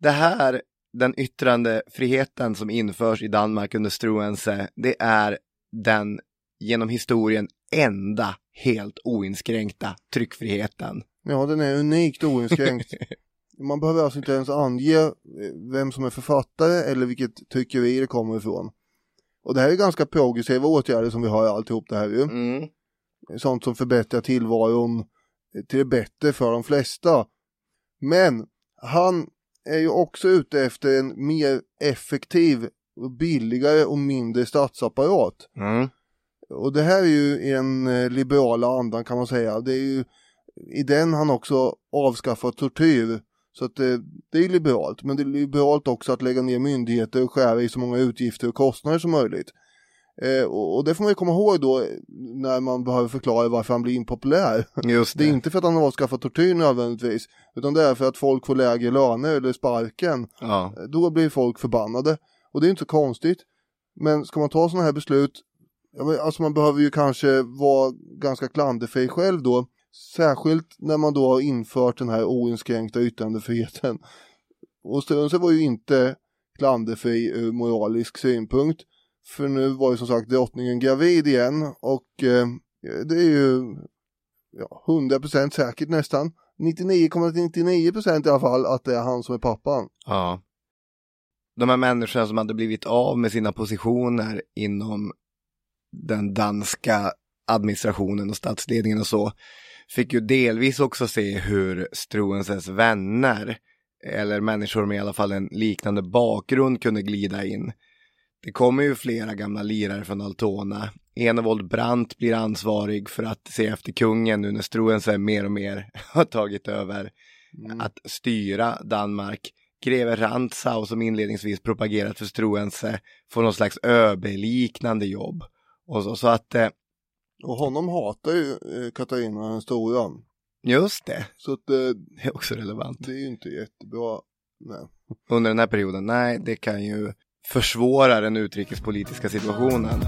Det här, den yttrandefriheten som införs i Danmark under Struensee, det är den genom historien enda helt oinskränkta tryckfriheten. Ja, den är unikt oinskränkt. Man behöver alltså inte ens ange eh, vem som är författare eller vilket tryckeri det kommer ifrån. Och det här är ganska progressiva åtgärder som vi har i alltihop det här ju. Mm. Sånt som förbättrar tillvaron till det bättre för de flesta. Men han är ju också ute efter en mer effektiv, billigare och mindre statsapparat. Mm. Och det här är ju i den eh, liberala andan kan man säga. Det är ju i den han också avskaffar tortyr. Så att det, det är liberalt. Men det är liberalt också att lägga ner myndigheter och skära i så många utgifter och kostnader som möjligt. Eh, och, det får man ju komma ihåg då eh, när man behöver förklara varför han blir impopulär. Just Det det. är inte för att han har avskaffat tortyr nödvändigtvis. Utan det är för att folk får lägre löner eller sparken. Ja. Då blir folk förbannade. Och det är inte så konstigt. Men ska man ta sådana här beslut, alltså man behöver ju kanske vara ganska klanderfri själv då. Särskilt när man då har infört den här oinskränkta yttrandefriheten. Och Struensee var ju inte klanderfri ur moralisk synpunkt. För nu var ju som sagt drottningen gravid igen och eh, det är ju ja, 100% säkert nästan. 99,99% i alla fall att det är han som är pappan. Ja. De här människorna som hade blivit av med sina positioner inom den danska administrationen och statsledningen och så, fick ju delvis också se hur Struensens vänner, eller människor med i alla fall en liknande bakgrund kunde glida in. Det kommer ju flera gamla lirare från Altona. Enevold Brandt blir ansvarig för att se efter kungen nu när Struense mer och mer har tagit över Mm. att styra Danmark. Greve Rantzau som inledningsvis propagerat för Struense får någon slags ÖB-liknande jobb. Och så, så att, eh, Och honom hatar ju eh, Katarina den stora. just det, Så att eh, det är också relevant. det är ju inte jättebra. Nej. Under den här perioden, nej, det kan ju försvåra den utrikespolitiska situationen.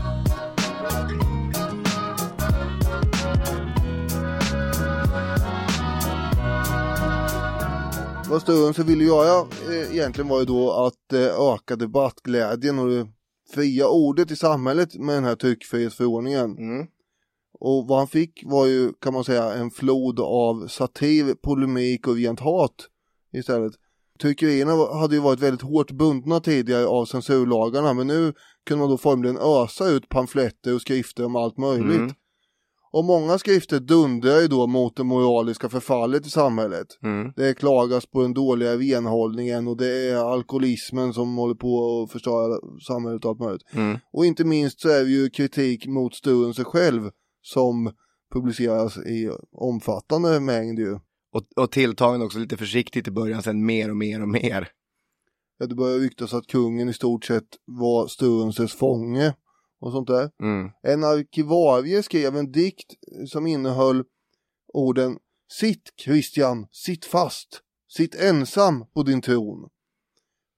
Vad Sturrense ville göra eh, egentligen var ju då att eh, öka debattglädjen och det fria ordet i samhället med den här tryckfrihetsförordningen. Mm. Och vad han fick var ju, kan man säga, en flod av satir, polemik och rent hat istället. Tryckerierna hade ju varit väldigt hårt bundna tidigare av censurlagarna men nu kunde man då formligen ösa ut pamfletter och skrifter om allt möjligt. Mm. Och många skrifter dundrar ju då mot det moraliska förfallet i samhället. Mm. Det klagas på den dåliga renhållningen och det är alkoholismen som håller på att förstöra samhället och allt möjligt. Mm. Och inte minst så är det ju kritik mot Sturen sig själv som publiceras i omfattande mängd ju. Och, och tilltagen också lite försiktigt i början, sen mer och mer och mer. Ja, det börjar ryktas att kungen i stort sett var Sturensens fånge och sånt där. Mm. En arkivarie skrev en dikt som innehöll orden Sitt Christian, sitt fast, sitt ensam på din tron.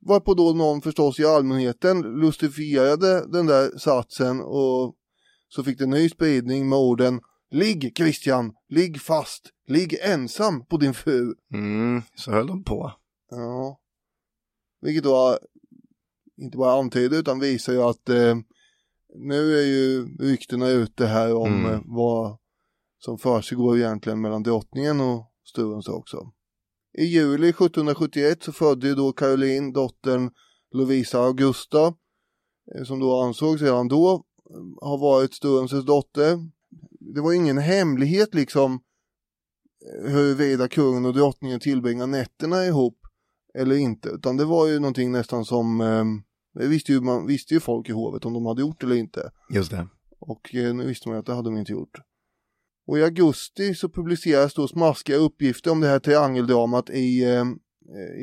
Varpå då någon förstås i allmänheten lustifierade den där satsen och så fick det ny spridning med orden Ligg Christian, ligg fast, ligg ensam på din fru. Mm. Så höll de på. Ja. Vilket då inte bara antyder utan visar ju att eh, nu är ju ryktena ute här om Mm. eh, vad som försiggår egentligen mellan drottningen och Sturensson också. I juli 1771 så födde ju då Caroline dottern Lovisa Augusta eh, som då ansågs redan då eh, ha varit Sturensens dotter. Det var ingen hemlighet liksom huruvida kungen och drottningen tillbringar nätterna ihop eller inte, utan det var ju någonting nästan som, eh, visste ju, man visste ju folk i hovet om de hade gjort eller inte. Just det. Och eh, nu visste man ju att det hade de inte gjort. Och i augusti så publiceras då smaskiga uppgifter om det här triangeldramat i, eh,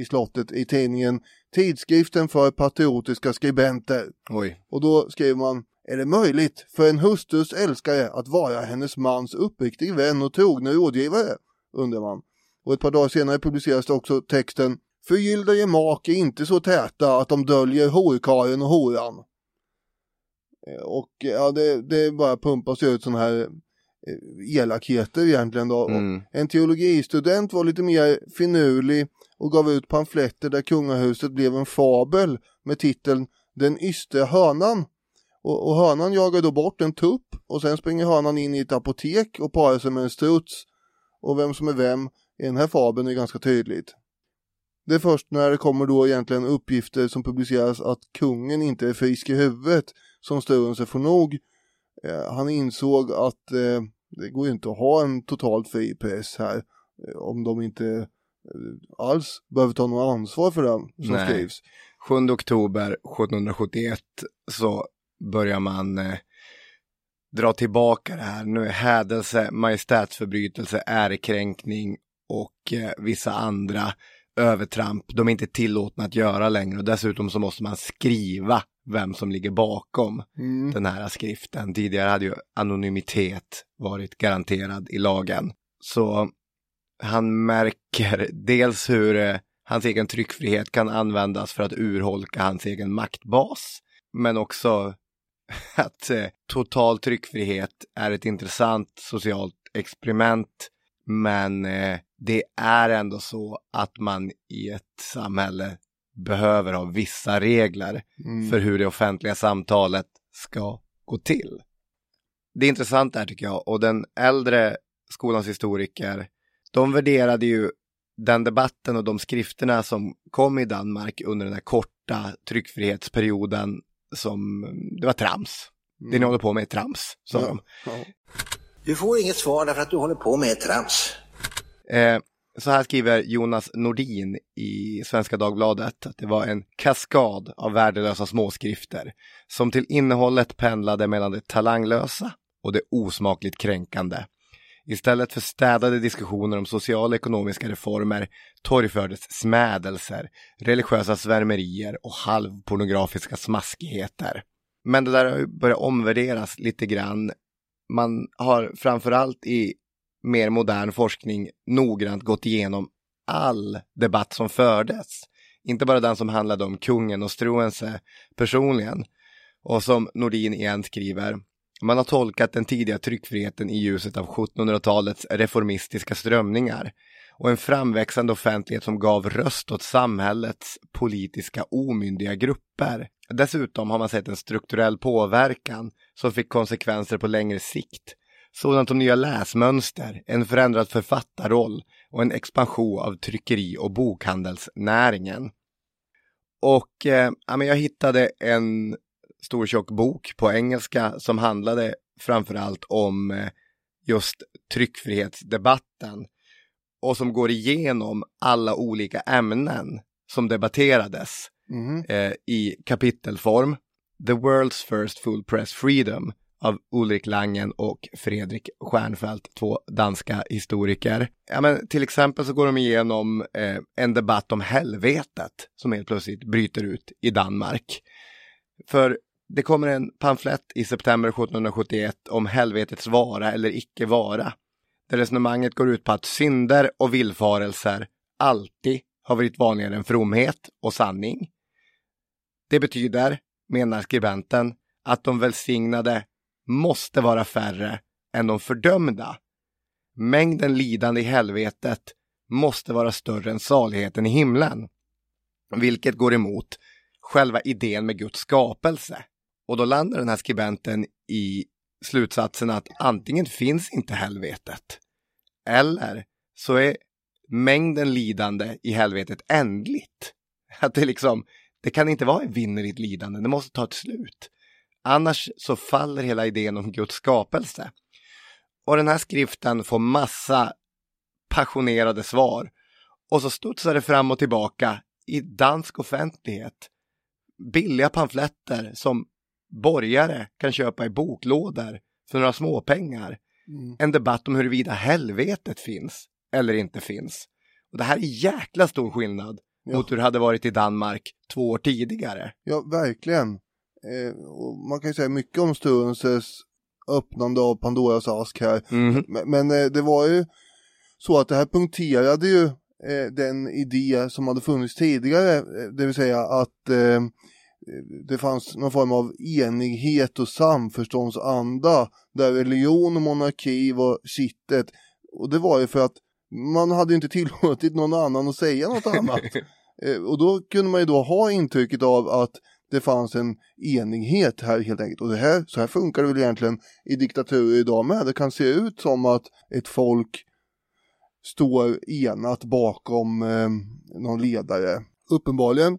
i slottet i tidningen Tidskriften för patriotiska skribenter. Oj. Och då skriver man Är det möjligt för en hustrus älskare att vara hennes mans uppriktig vän och trogne rådgivare? Undrar man. Och ett par dagar senare publiceras det också texten Förgyllda gemak är inte så täta att de döljer horkaren och horan. Eh, Och ja, det, det bara pumpas ut sådana här eh, elakheter egentligen då. Mm. en teologistudent var lite mer finurlig och gav ut pamfletter där kungahuset blev en fabel med titeln Den ystre hönan. Och, och hönan jagar då bort en tupp och sen springer hönan in i ett apotek och parar sig med en struts. Och vem som är vem i den här fabeln är ganska tydligt. Det är först när det kommer då egentligen uppgifter som publiceras att kungen inte är frisk i huvudet som Sturrense får nog. Eh, han insåg att eh, det går inte att ha en totalt fri press här eh, om de inte alls behöver ta något ansvar för det som Nej. skrivs. 7 oktober 1771 så börjar man dra tillbaka det här. Nu är hädelse, majestätsförbrytelse, ärekränkning och eh, vissa andra övertramp. De är inte tillåtna att göra längre och dessutom så måste man skriva vem som ligger bakom Mm. den här skriften. Tidigare hade ju anonymitet varit garanterad i lagen. Så han märker dels hur eh, hans egen tryckfrihet kan användas för att urholka hans egen maktbas. Men också att eh, total tryckfrihet är ett intressant socialt experiment. Men eh, det är ändå så att man i ett samhälle behöver ha vissa regler Mm. för hur det offentliga samtalet ska gå till. Det är intressant där tycker jag och den äldre skolans historiker, de värderade ju den debatten och de skrifterna som kom i Danmark under den här korta tryckfrihetsperioden som det var trams. Det ni håller på med är trams, sa de. Ja. Du får inget svar därför att du håller på med trams. Eh, så här skriver Jonas Nordin i Svenska Dagbladet att det var en kaskad av värdelösa småskrifter som till innehållet pendlade mellan det talanglösa och det osmakligt kränkande. Istället för städade diskussioner om sociala och ekonomiska reformer torgfördes smädelser, religiösa svärmerier och halvpornografiska smaskigheter. Men det där har ju börjat omvärderas lite grann. Man har framförallt i mer modern forskning noggrant gått igenom all debatt som fördes. Inte bara den som handlade om kungen och Struense personligen. Och som Nordin igen skriver, man har tolkat den tidiga tryckfriheten i ljuset av 1700-talets reformistiska strömningar och en framväxande offentlighet som gav röst åt samhällets politiska omyndiga grupper. Dessutom har man sett en strukturell påverkan som fick konsekvenser på längre sikt sådant som nya läsmönster, en förändrad författarroll och en expansion av tryckeri och bokhandelsnäringen. Och eh, jag hittade en stor tjock bok på engelska som handlade framförallt om eh, just tryckfrihetsdebatten och som går igenom alla olika ämnen som debatterades Mhm. eh, i kapitelform. The World's First Full Press Freedom av Ulrik Langen och Fredrik Stjernfeldt, två danska historiker. Ja, men till exempel så går de igenom eh, en debatt om helvetet som helt plötsligt bryter ut i Danmark. För det kommer en pamflett i september 1771 om helvetets vara eller icke vara. Där resonemanget går ut på att synder och villfarelser alltid har varit vanligare än fromhet och sanning. Det betyder, menar skribenten, att de välsignade måste vara färre än de fördömda. Mängden lidande i helvetet måste vara större än saligheten i himlen. Vilket går emot själva idén med Guds skapelse. Och då landar den här skribenten i slutsatsen att antingen finns inte helvetet eller så är mängden lidande i helvetet ändligt. Att det liksom, det kan inte vara evinnerligt lidande, det måste ta ett slut. Annars så faller hela idén om Guds skapelse. Och den här skriften får massa passionerade svar. Och så studsar det fram och tillbaka i dansk offentlighet. Billiga pamfletter som borgare kan köpa i boklådor för några småpengar. Mm. En debatt om huruvida helvetet finns eller inte finns. Och det här är jäkla stor skillnad Ja. mot hur det hade varit i Danmark två år tidigare. Ja, verkligen. Eh, och man kan ju säga mycket om Struenses öppnande av Pandoras ask här. Mhm. Men, men eh, det var ju så att det här punkterade ju eh, den idé som hade funnits tidigare, eh, det vill säga att eh, det fanns någon form av enighet och samförståndsanda där religion och monarki var kittet. Och det var ju för att man hade inte tillåtit någon annan att säga något annat. Eh, och då kunde man ju då ha intrycket av att det fanns en enighet här helt enkelt. Och det här, så här funkar det väl egentligen i diktaturer idag med. Det kan se ut som att ett folk står enat bakom eh, någon ledare. Uppenbarligen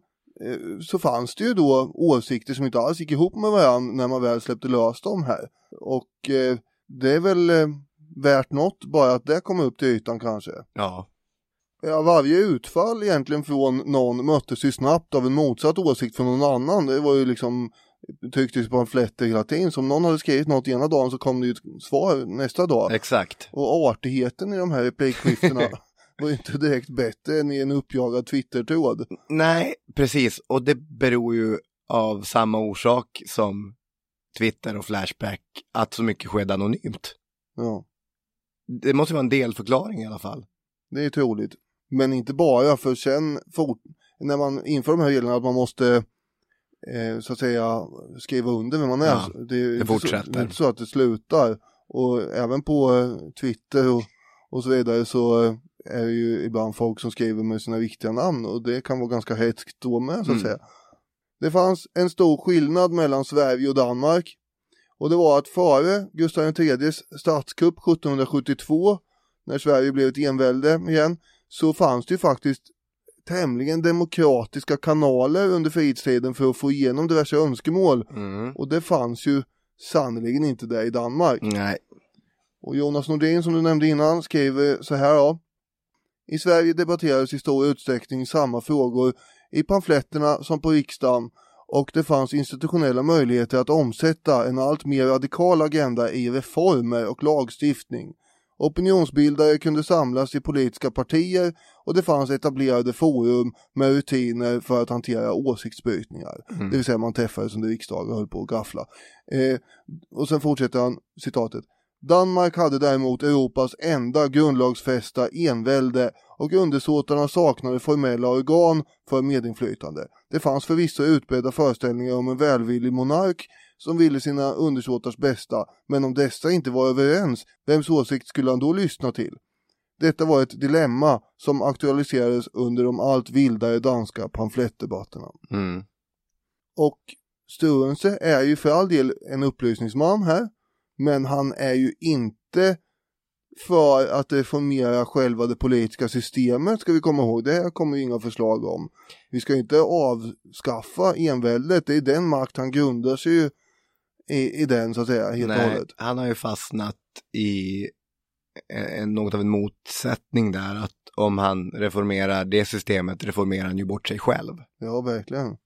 så fanns det ju då åsikter som inte alls gick ihop med varandra när man väl släppte lös dem här. Och eh, det är väl eh, värt något bara att det kommer upp till ytan kanske. Ja. Ja, varje utfall egentligen från någon möttes ju snabbt av en motsatt åsikt från någon annan. Det var ju liksom trycktes på pamfletter hela tiden. Så om någon hade skrivit något ena dagen så kom det ju ett svar nästa dag. Exakt. Och artigheten i de här replikskiftena var inte direkt bättre än i en uppjagad Twitter-tråd. Nej, precis. Och det beror ju av samma orsak som Twitter och Flashback, att så mycket skedde anonymt. Ja, Det måste vara en delförklaring i alla fall. det är troligt. Men inte bara, för sen fort, när man inför de här reglerna att man måste eh, så att säga skriva under vem man är. Ja, det, är inte fortsätter. Så, det är inte så att det slutar. Och även på eh, Twitter och, och så vidare så eh, är det ju ibland folk som skriver med sina riktiga namn och det kan vara ganska hetskt då med så att Mm. säga. Det fanns en stor skillnad mellan Sverige och Danmark. Och det var att före Gustav IIIs statskupp 1772, när Sverige blev ett envälde igen, så fanns det ju faktiskt tämligen demokratiska kanaler under frihetstiden för att få igenom diverse önskemål. Mm. Och det fanns ju sannerligen inte det i Danmark. Nej. Och Jonas Nordin som du nämnde innan skriver så här då. I Sverige debatterades i stor utsträckning samma frågor i pamfletterna som på riksdagen och det fanns institutionella möjligheter att omsätta en allt mer radikal agenda i reformer och lagstiftning. Opinionsbildare kunde samlas i politiska partier och det fanns etablerade forum med rutiner för att hantera åsiktsbrytningar. Mm. Det vill säga man träffades under riksdagen och höll på att gaffla. Eh, och sen fortsätter han citatet. Danmark hade däremot Europas enda grundlagsfästa envälde och undersåtarna saknade formella organ för medinflytande. Det fanns förvisso utbredda föreställningar om en välvillig monark som ville sina undersåtars bästa, men om dessa inte var överens, vems åsikt skulle han då lyssna till? Detta var ett dilemma som aktualiserades under de allt vildare danska pamflettdebatterna. Mm. Och Struensee är ju för all del en upplysningsman här, men han är ju inte för att reformera själva det politiska systemet ska vi komma ihåg. Det här kommer ju inga förslag om. Vi ska inte avskaffa enväldet, det är den makt han grundar sig ju i, i den så att säga helt och Nej, hållet. han har ju fastnat i en, något av en motsättning där att om han reformerar det systemet reformerar han ju bort sig själv. Ja, verkligen.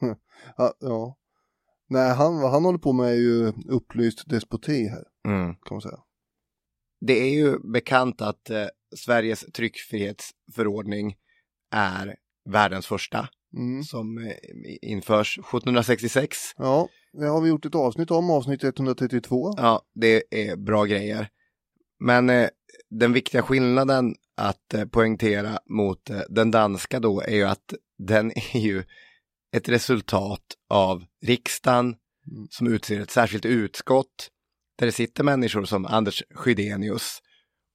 ja, ja. Nej, han, vad han håller på med är ju upplyst despoti här, Mm. kan man säga. Det är ju bekant att eh, Sveriges tryckfrihetsförordning är världens första Mm. som eh, införs 1766. Ja, det har vi gjort ett avsnitt om, avsnitt 132. Ja, det är bra grejer. Men eh, den viktiga skillnaden att eh, poängtera mot eh, den danska då är ju att den är ju ett resultat av riksdagen Mm. som utser ett särskilt utskott där det sitter människor som Anders Skydenius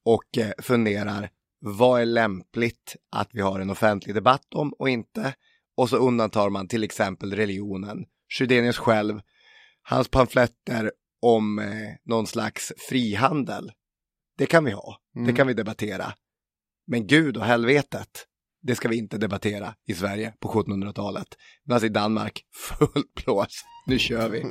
och eh, funderar vad är lämpligt att vi har en offentlig debatt om och inte. Och så undantar man till exempel religionen. Skydenius själv, hans pamfletter om eh, någon slags frihandel. Det kan vi ha, det Mm. kan vi debattera. Men Gud och helvetet, det ska vi inte debattera i Sverige på 1700-talet. Medan i Danmark, full blås, nu kör vi.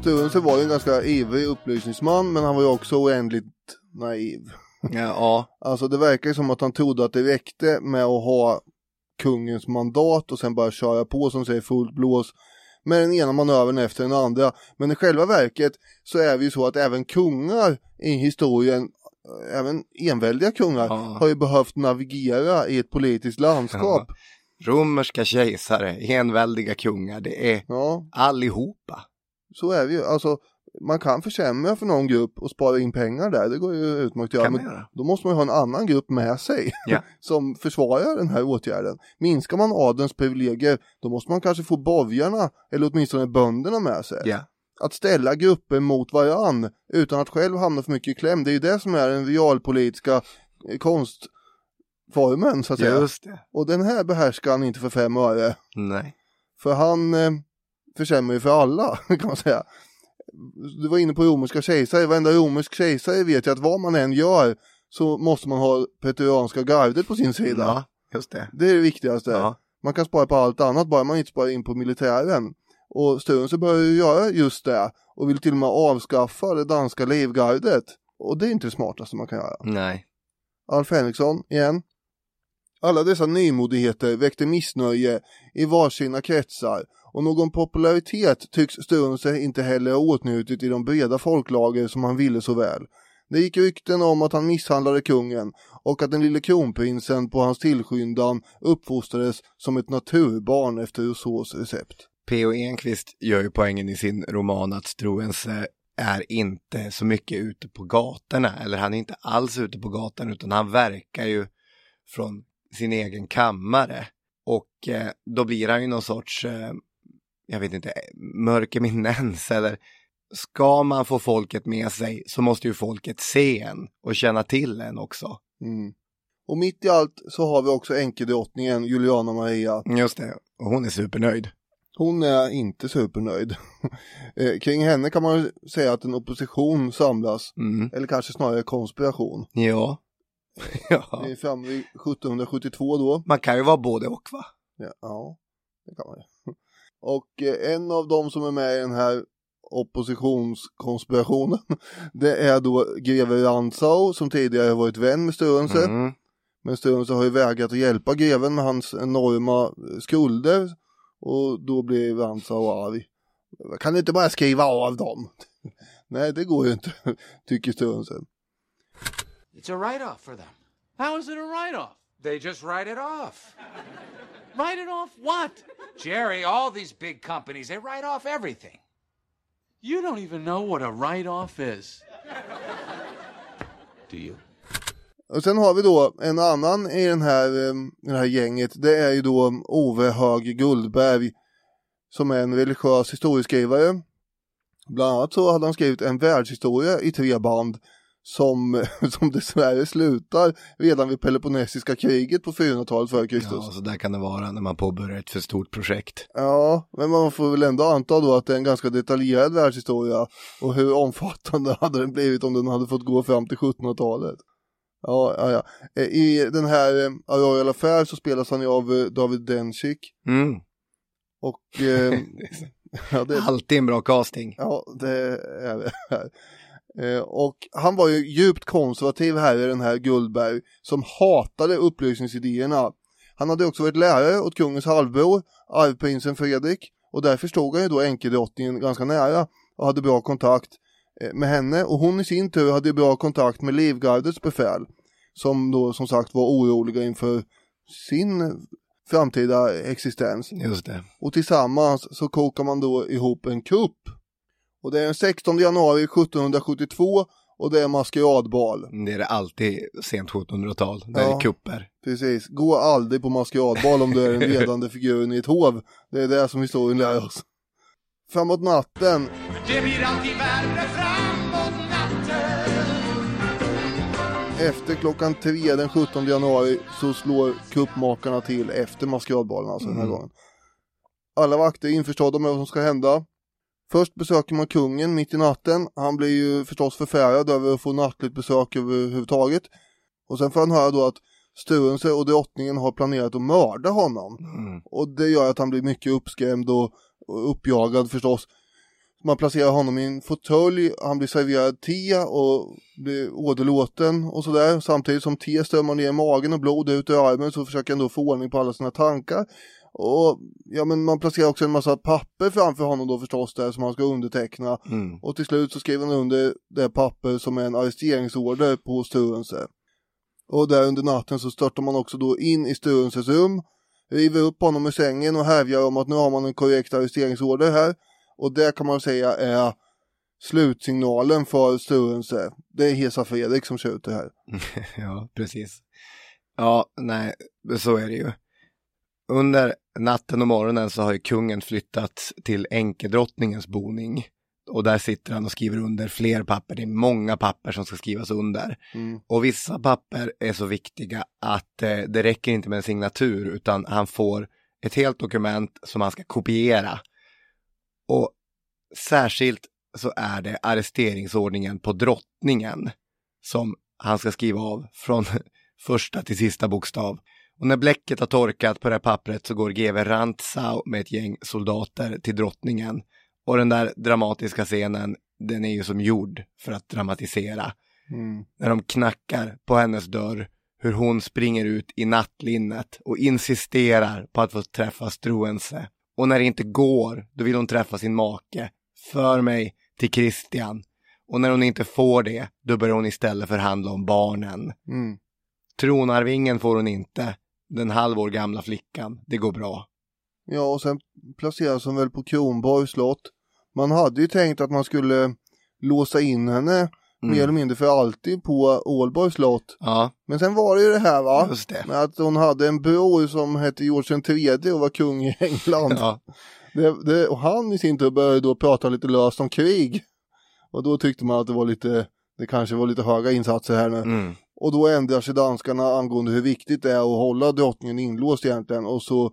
Struensee var ju en ganska ivrig upplysningsman, men han var ju också oändligt naiv. Ja, Alltså det verkar som att han trodde att det räckte med att ha kungens mandat och sen bara köra på som säger fullt blås med den ena manövern efter den andra. Men i själva verket så är det ju så att även kungar i historien, även enväldiga kungar, Ja. har ju behövt navigera i ett politiskt landskap. romerska kejsare, enväldiga kungar, det är Ja, allihopa. så är det ju. Alltså man kan försämra för någon grupp och spara in pengar där, det går ju utmärkt att göra. Men göra. då måste man ju ha en annan grupp med sig Ja. som försvarar den här åtgärden. Minskar man adelns privilegier, då måste man kanske få borgarna eller åtminstone bönderna med sig. Ja, Att ställa grupper mot varann utan att själv hamna för mycket i kläm, det är ju det som är den realpolitiska eh, konstformen så att säga. just det. Och den här behärskar han inte för fem öre. Nej. För han eh, försämrar ju för alla kan man säga. Du var inne på romerska kejsare, varenda romersk kejsare vet ju att vad man än gör så måste man ha pretorianska gardet på sin sida. Ja, just det. Det är det viktigaste. Ja. Man kan spara på allt annat bara man inte sparar in på militären. Och Struensee börjar ju göra just det och vill till och med avskaffa det danska livgardet. Och det är inte det smartaste man kan göra. Nej. Alf Henriksson igen. Alla dessa nymodigheter väckte missnöje i varsina kretsar och någon popularitet tycks Struensee inte heller ha åtnjutit i de breda folklager som han ville så väl. Det gick rykten om att han misshandlade kungen och att den lille kronprinsen på hans tillskyndan uppfostrades som ett naturbarn efter Rousseaus recept. P.O. Enquist gör ju poängen i sin roman att Struense är inte så mycket ute på gatorna, eller han är inte alls ute på gatan, utan han verkar ju från sin egen kammare. Och eh, då blir han ju någon sorts, eh, jag vet inte, mörkerminens eller ska man få folket med sig så måste ju folket se en och känna till en också. Mm. Och mitt i allt så har vi också änkedrottningen Juliana Maria. Just det, och hon är supernöjd. Hon är inte supernöjd. Eh, Kring henne kan man säga att en opposition samlas, Mm. eller kanske snarare konspiration. Ja, Ja. Vi är framme vid 1772 då. Man kan ju vara både och va? Ja, ja det kan man ju. Och eh, en av dem som är med i den här oppositionskonspirationen det är då greve Rantzau som tidigare varit vän med Sturönse. Mm. Men Sturönse har ju vägrat att hjälpa greven med hans enorma eh, skulder och då blir Rantzau arg. Kan du inte bara skriva av dem? Nej, det går ju inte, tycker Sturönse. It's a write-off for them. How is it a write-off? They just write it off. write it off what? Jerry, all these big companies, they write off everything. You don't even know what a write-off is. Do you? Och sen har vi då en annan i den här, eh, det här gänget. Det är ju då Ove Hög Guldberg som är en religiös historieskrivare. Bland annat så hade han skrivit en världshistoria i tre band som, som dessvärre slutar redan vid Peloponnesiska kriget på 400-talet före Kristus. Ja, så där kan det vara när man påbörjar ett för stort projekt. Ja, men man får väl ändå anta då att det är en ganska detaljerad världshistoria och hur omfattande hade den blivit om den hade fått gå fram till 1700-talet. Ja, ja, ja. Eh, I den här eh, Royal Affair så spelas han ju av eh, David Dencik Mm. och eh, ja, det, Alltid en bra casting. ja, det är det. Eh, och han var ju djupt konservativ här i den här Guldberg som hatade upplysningsidéerna. Han hade också varit lärare åt kungens halvbror, arvprinsen Fredrik och därför stod han ju då änkedrottningen ganska nära och hade bra kontakt eh, med henne och hon i sin tur hade bra kontakt med Livgardets befäl som då som sagt var oroliga inför sin framtida existens. Just det. Och tillsammans så kokar man då ihop en kupp. Och det är den 16 januari 1772 och det är maskeradbal. Det är det alltid sent 1700-tal. Där Ja. är kupper. Precis, gå aldrig på maskeradbal om du är den ledande figuren i ett hov. Det är det som historien lär oss. Framåt natten, Det blir alltid värre framåt natten. efter klockan tre den 17 januari så slår kuppmakarna till efter maskeradbalen alltså den här Mm. gången. Alla vakter är införstådda med vad som ska hända. Först besöker man kungen mitt i natten. Han blir ju förstås förfärad över att få nattligt besök överhuvudtaget. Och sen får han höra då att Sturönse och drottningen har planerat att mörda honom. Mm. Och det gör att han blir mycket uppskrämd och, och uppjagad förstås. Man placerar honom i en fåtölj, han blir serverad te och blir åderlåten och sådär. Samtidigt som te strömmar ner i magen och blod ut ur armen så försöker han då få ordning på alla sina tankar. Och ja men man placerar också en massa papper framför honom då förstås där som han ska underteckna. Mm. Och till slut så skriver han under det papper som är en arresteringsorder på Sturönse. Och där under natten så störtar man också då in i Sturönses rum, river upp honom ur sängen och hävjar om att nu har man en korrekt arresteringsorder här. Och det kan man säga är slutsignalen för Sturönse. Det är Hesa Fredrik som skjuter här. Ja, precis. Ja, nej, så är det ju. Under natten och morgonen så har ju kungen flyttat till enkedrottningens boning. Och där sitter han och skriver under fler papper. Det är många papper som ska skrivas under. Mm. Och vissa papper är så viktiga att eh, det räcker inte med en signatur utan han får ett helt dokument som han ska kopiera. Och särskilt så är det arresteringsordningen på drottningen som han ska skriva av från första till sista bokstav. Och när bläcket har torkat på det här pappret så går GW Rantzau med ett gäng soldater till drottningen. Och den där dramatiska scenen, den är ju som gjord för att dramatisera. Mm. När de knackar på hennes dörr, hur hon springer ut i nattlinnet och insisterar på att få träffa Struense. Och när det inte går, då vill hon träffa sin make. För mig till Christian. Och när hon inte får det, då börjar hon istället förhandla om barnen. Mm. Tronarvingen får hon inte. Den halvår gamla flickan, det går bra. Ja, och sen placeras hon väl på Kronborgs slott. Man hade ju tänkt att man skulle låsa in henne Mm. mer eller mindre för alltid på Ålborgs slott. Ja, Men sen var det ju det här va? just det. Med att hon hade en bror som hette George III och var kung i England. Ja, Det, det, och han i sin tur började då prata lite löst om krig. Och då tyckte man att det var lite, det kanske var lite höga insatser här nu. mm. Och då ändrar sig danskarna angående hur viktigt det är att hålla drottningen inlåst egentligen. Och så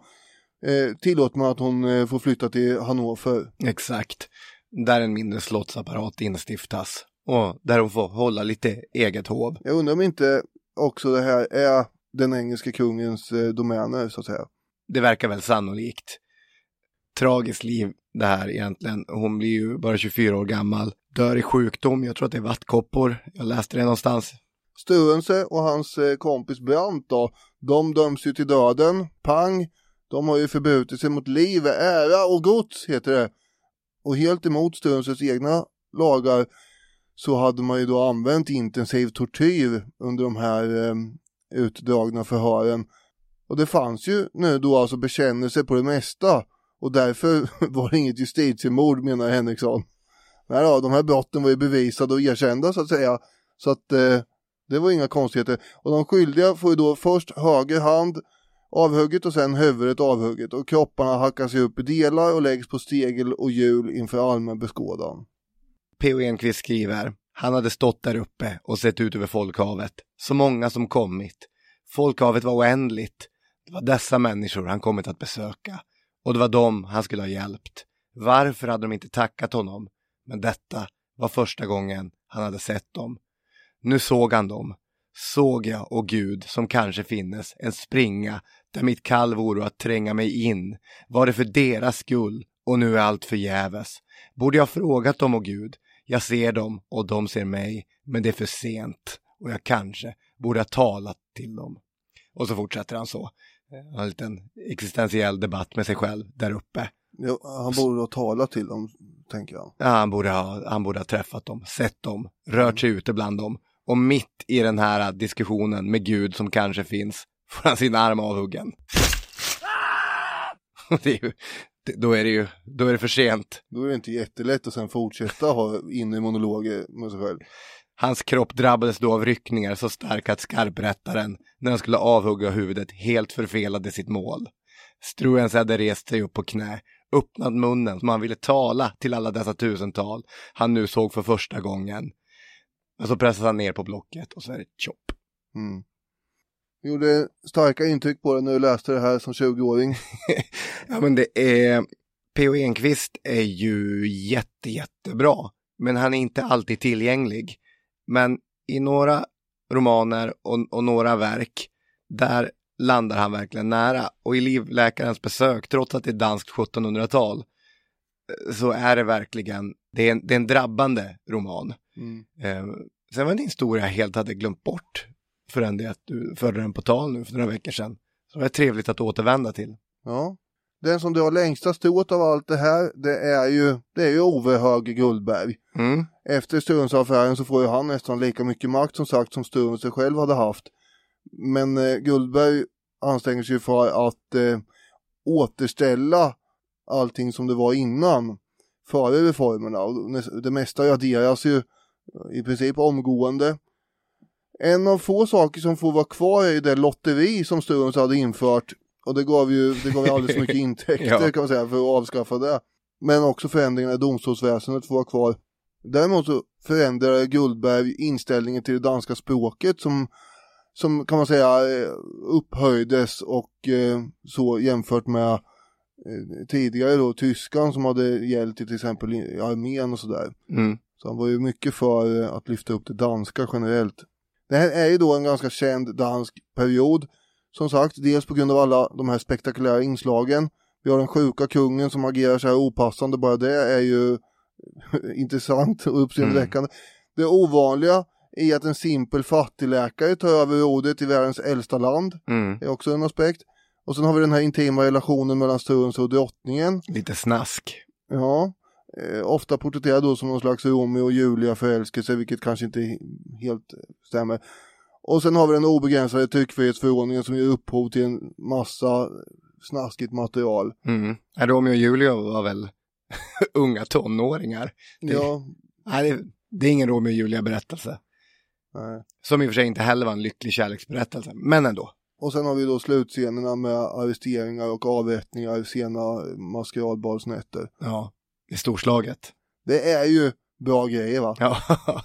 eh, tillåter man att hon eh, får flytta till Hannover. exakt. Där en mindre slottsapparat instiftas. Och där hon får hålla lite eget hov. Jag undrar om inte också det här är den engelska kungens eh, domäner så att säga. Det verkar väl sannolikt. Tragiskt liv det här egentligen. Hon blir ju bara 24 år gammal, dör i sjukdom, jag tror att det är vattkoppor. Jag läste det någonstans. Sturence och hans eh, kompis Brandt då, de döms ju till döden, pang. De har ju förbrutit sig mot liv, ära och gods heter det. Och helt emot Sturences egna lagar så hade man ju då använt intensiv tortyr under de här eh, utdragna förhören. Och det fanns ju nu då alltså bekännelse på det mesta och därför var det inget justitiemord menar Henriksson. Nej då, de här brotten var ju bevisade och erkända så att säga. Så att eh, det var inga konstigheter. Och de skyldiga får ju då först höger hand avhugget och sen huvudet avhugget och kropparna hackas upp i delar och läggs på stegel och hjul inför allmän beskådan. P.O. Enquist skriver, han hade stått där uppe och sett ut över folkhavet. Så många som kommit. Folkhavet var oändligt. Det var dessa människor han kommit att besöka. Och det var dem han skulle ha hjälpt. Varför hade de inte tackat honom? Men detta var första gången han hade sett dem. Nu såg han dem. Såg jag, och Gud, som kanske finnes, en springa där mitt kall vore att tränga mig in. Var det för deras skull och nu är allt förgäves. Borde jag frågat dem, och Gud, jag ser dem och de ser mig, men det är för sent och jag kanske borde ha talat till dem. Och så fortsätter han så. Han har en liten existentiell debatt med sig själv där uppe. Ja, han borde ha talat till dem, tänker jag. Ja, han, borde ha, han borde ha träffat dem, sett dem, rört sig ute bland dem. Och mitt i den här diskussionen med Gud som kanske finns får han sin arm avhuggen. det är ju, då är det ju då är det för sent. Då är det inte jättelätt att sen fortsätta ha inre monologer med sig själv. Hans kropp drabbades då av ryckningar så starka att skarprättaren, när han skulle avhugga huvudet, helt förfelade sitt mål. Struens hade rest sig upp på knä, öppnat munnen som han ville tala till alla dessa tusental han nu såg för första gången. Och så pressade han ner på blocket och så är det chop. Mm. Gjorde starka intryck på dig när du läste det här som 20-åring. ja men det är, P.O. Enquist är ju jätte, jättebra. Men han är inte alltid tillgänglig. Men i några romaner och, och några verk, där landar han verkligen nära. Och i Livläkarens besök, trots att det är danskt 1700-tal, så är det verkligen, det är en, det är en drabbande roman. Mm. Eh, sen var det en historia jag helt hade glömt bort förrän det att du förde den på tal nu för några veckor sedan. Så det är trevligt att återvända till. Ja, den som drar längsta strået av allt det här, det är ju, det är ju Ove Hög Guldberg. Mm. Efter Sturensö-affären så får ju han nästan lika mycket makt som sagt som Sturensö själv hade haft. Men eh, Guldberg anstränger sig för att eh, återställa allting som det var innan, före reformerna. Och det mesta raderas ju i princip omgående. En av få saker som får vara kvar är det lotteri som Sturums hade infört och det gav ju, det gav ju alldeles mycket intäkter ja. kan man säga för att avskaffa det. Men också förändringarna i domstolsväsendet får vara kvar. Däremot så förändrade Guldberg inställningen till det danska språket som, som kan man säga eh, upphöjdes och eh, så jämfört med eh, tidigare då tyskan som hade i till exempel i armén och sådär. Mm. Så han var ju mycket för att lyfta upp det danska generellt. Det här är ju då en ganska känd dansk period. Som sagt, dels på grund av alla de här spektakulära inslagen. Vi har den sjuka kungen som agerar så här opassande, bara det är ju intressant och uppseendeväckande. Mm. Det ovanliga är att en simpel fattigläkare tar över ordet i världens äldsta land. Mm. Det är också en aspekt. Och sen har vi den här intima relationen mellan Sturens och drottningen. Lite snask. Ja eh, ofta porträtterad då som någon slags Romeo och Julia förälskelse, vilket kanske inte helt stämmer. Och sen har vi den obegränsade tryckfrihetsförordningen som ger upphov till en massa snaskigt material. Mm. Romeo och Julia var väl unga tonåringar? Det, ja. Nej, det, det är ingen Romeo och Julia berättelse. Nej. Som i och för sig inte heller var en lycklig kärleksberättelse, men ändå. Och sen har vi då slutscenerna med arresteringar och avrättningar, sena maskeradbalsnätter. Ja. Det är storslaget. Det är ju bra grejer va? Ja,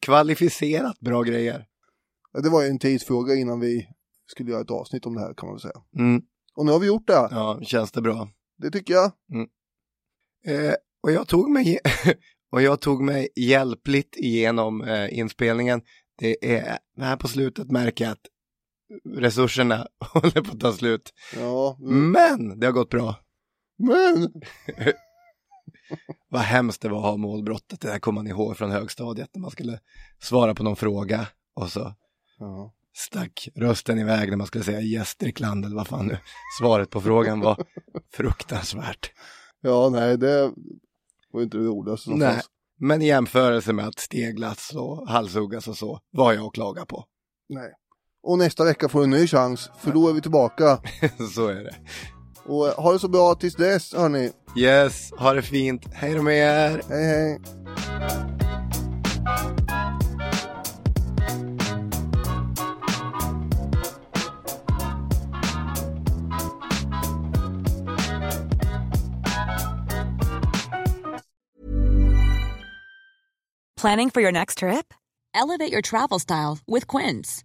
kvalificerat bra grejer. Det var ju en tidsfråga innan vi skulle göra ett avsnitt om det här kan man väl säga. Mm. Och nu har vi gjort det. Ja, känns det bra. Det tycker jag. Mm. Eh, och jag tog mig och jag tog mig hjälpligt igenom eh, inspelningen. Det är, här på slutet märker jag att resurserna håller på att ta slut. Ja, mm. Men det har gått bra. men. Vad hemskt det var att ha målbrottet. Det där kommer man ihåg från högstadiet när man skulle svara på någon fråga och så Ja. stack rösten iväg när man skulle säga Gästrikland eller vad fan nu svaret på frågan var. Fruktansvärt. ja, nej, det var inte det roligaste som Nej, fanns. men i jämförelse med att steglas och halshuggas och så, vad jag att klaga på. Nej. Och nästa vecka får du en ny chans, för då är vi tillbaka. så är det. Och eh, ha det så bra tills dess, hörni. Yes, ha det fint. Hej då med er. Hej, hej. Planning for your next trip? Elevate your travel style with Quince.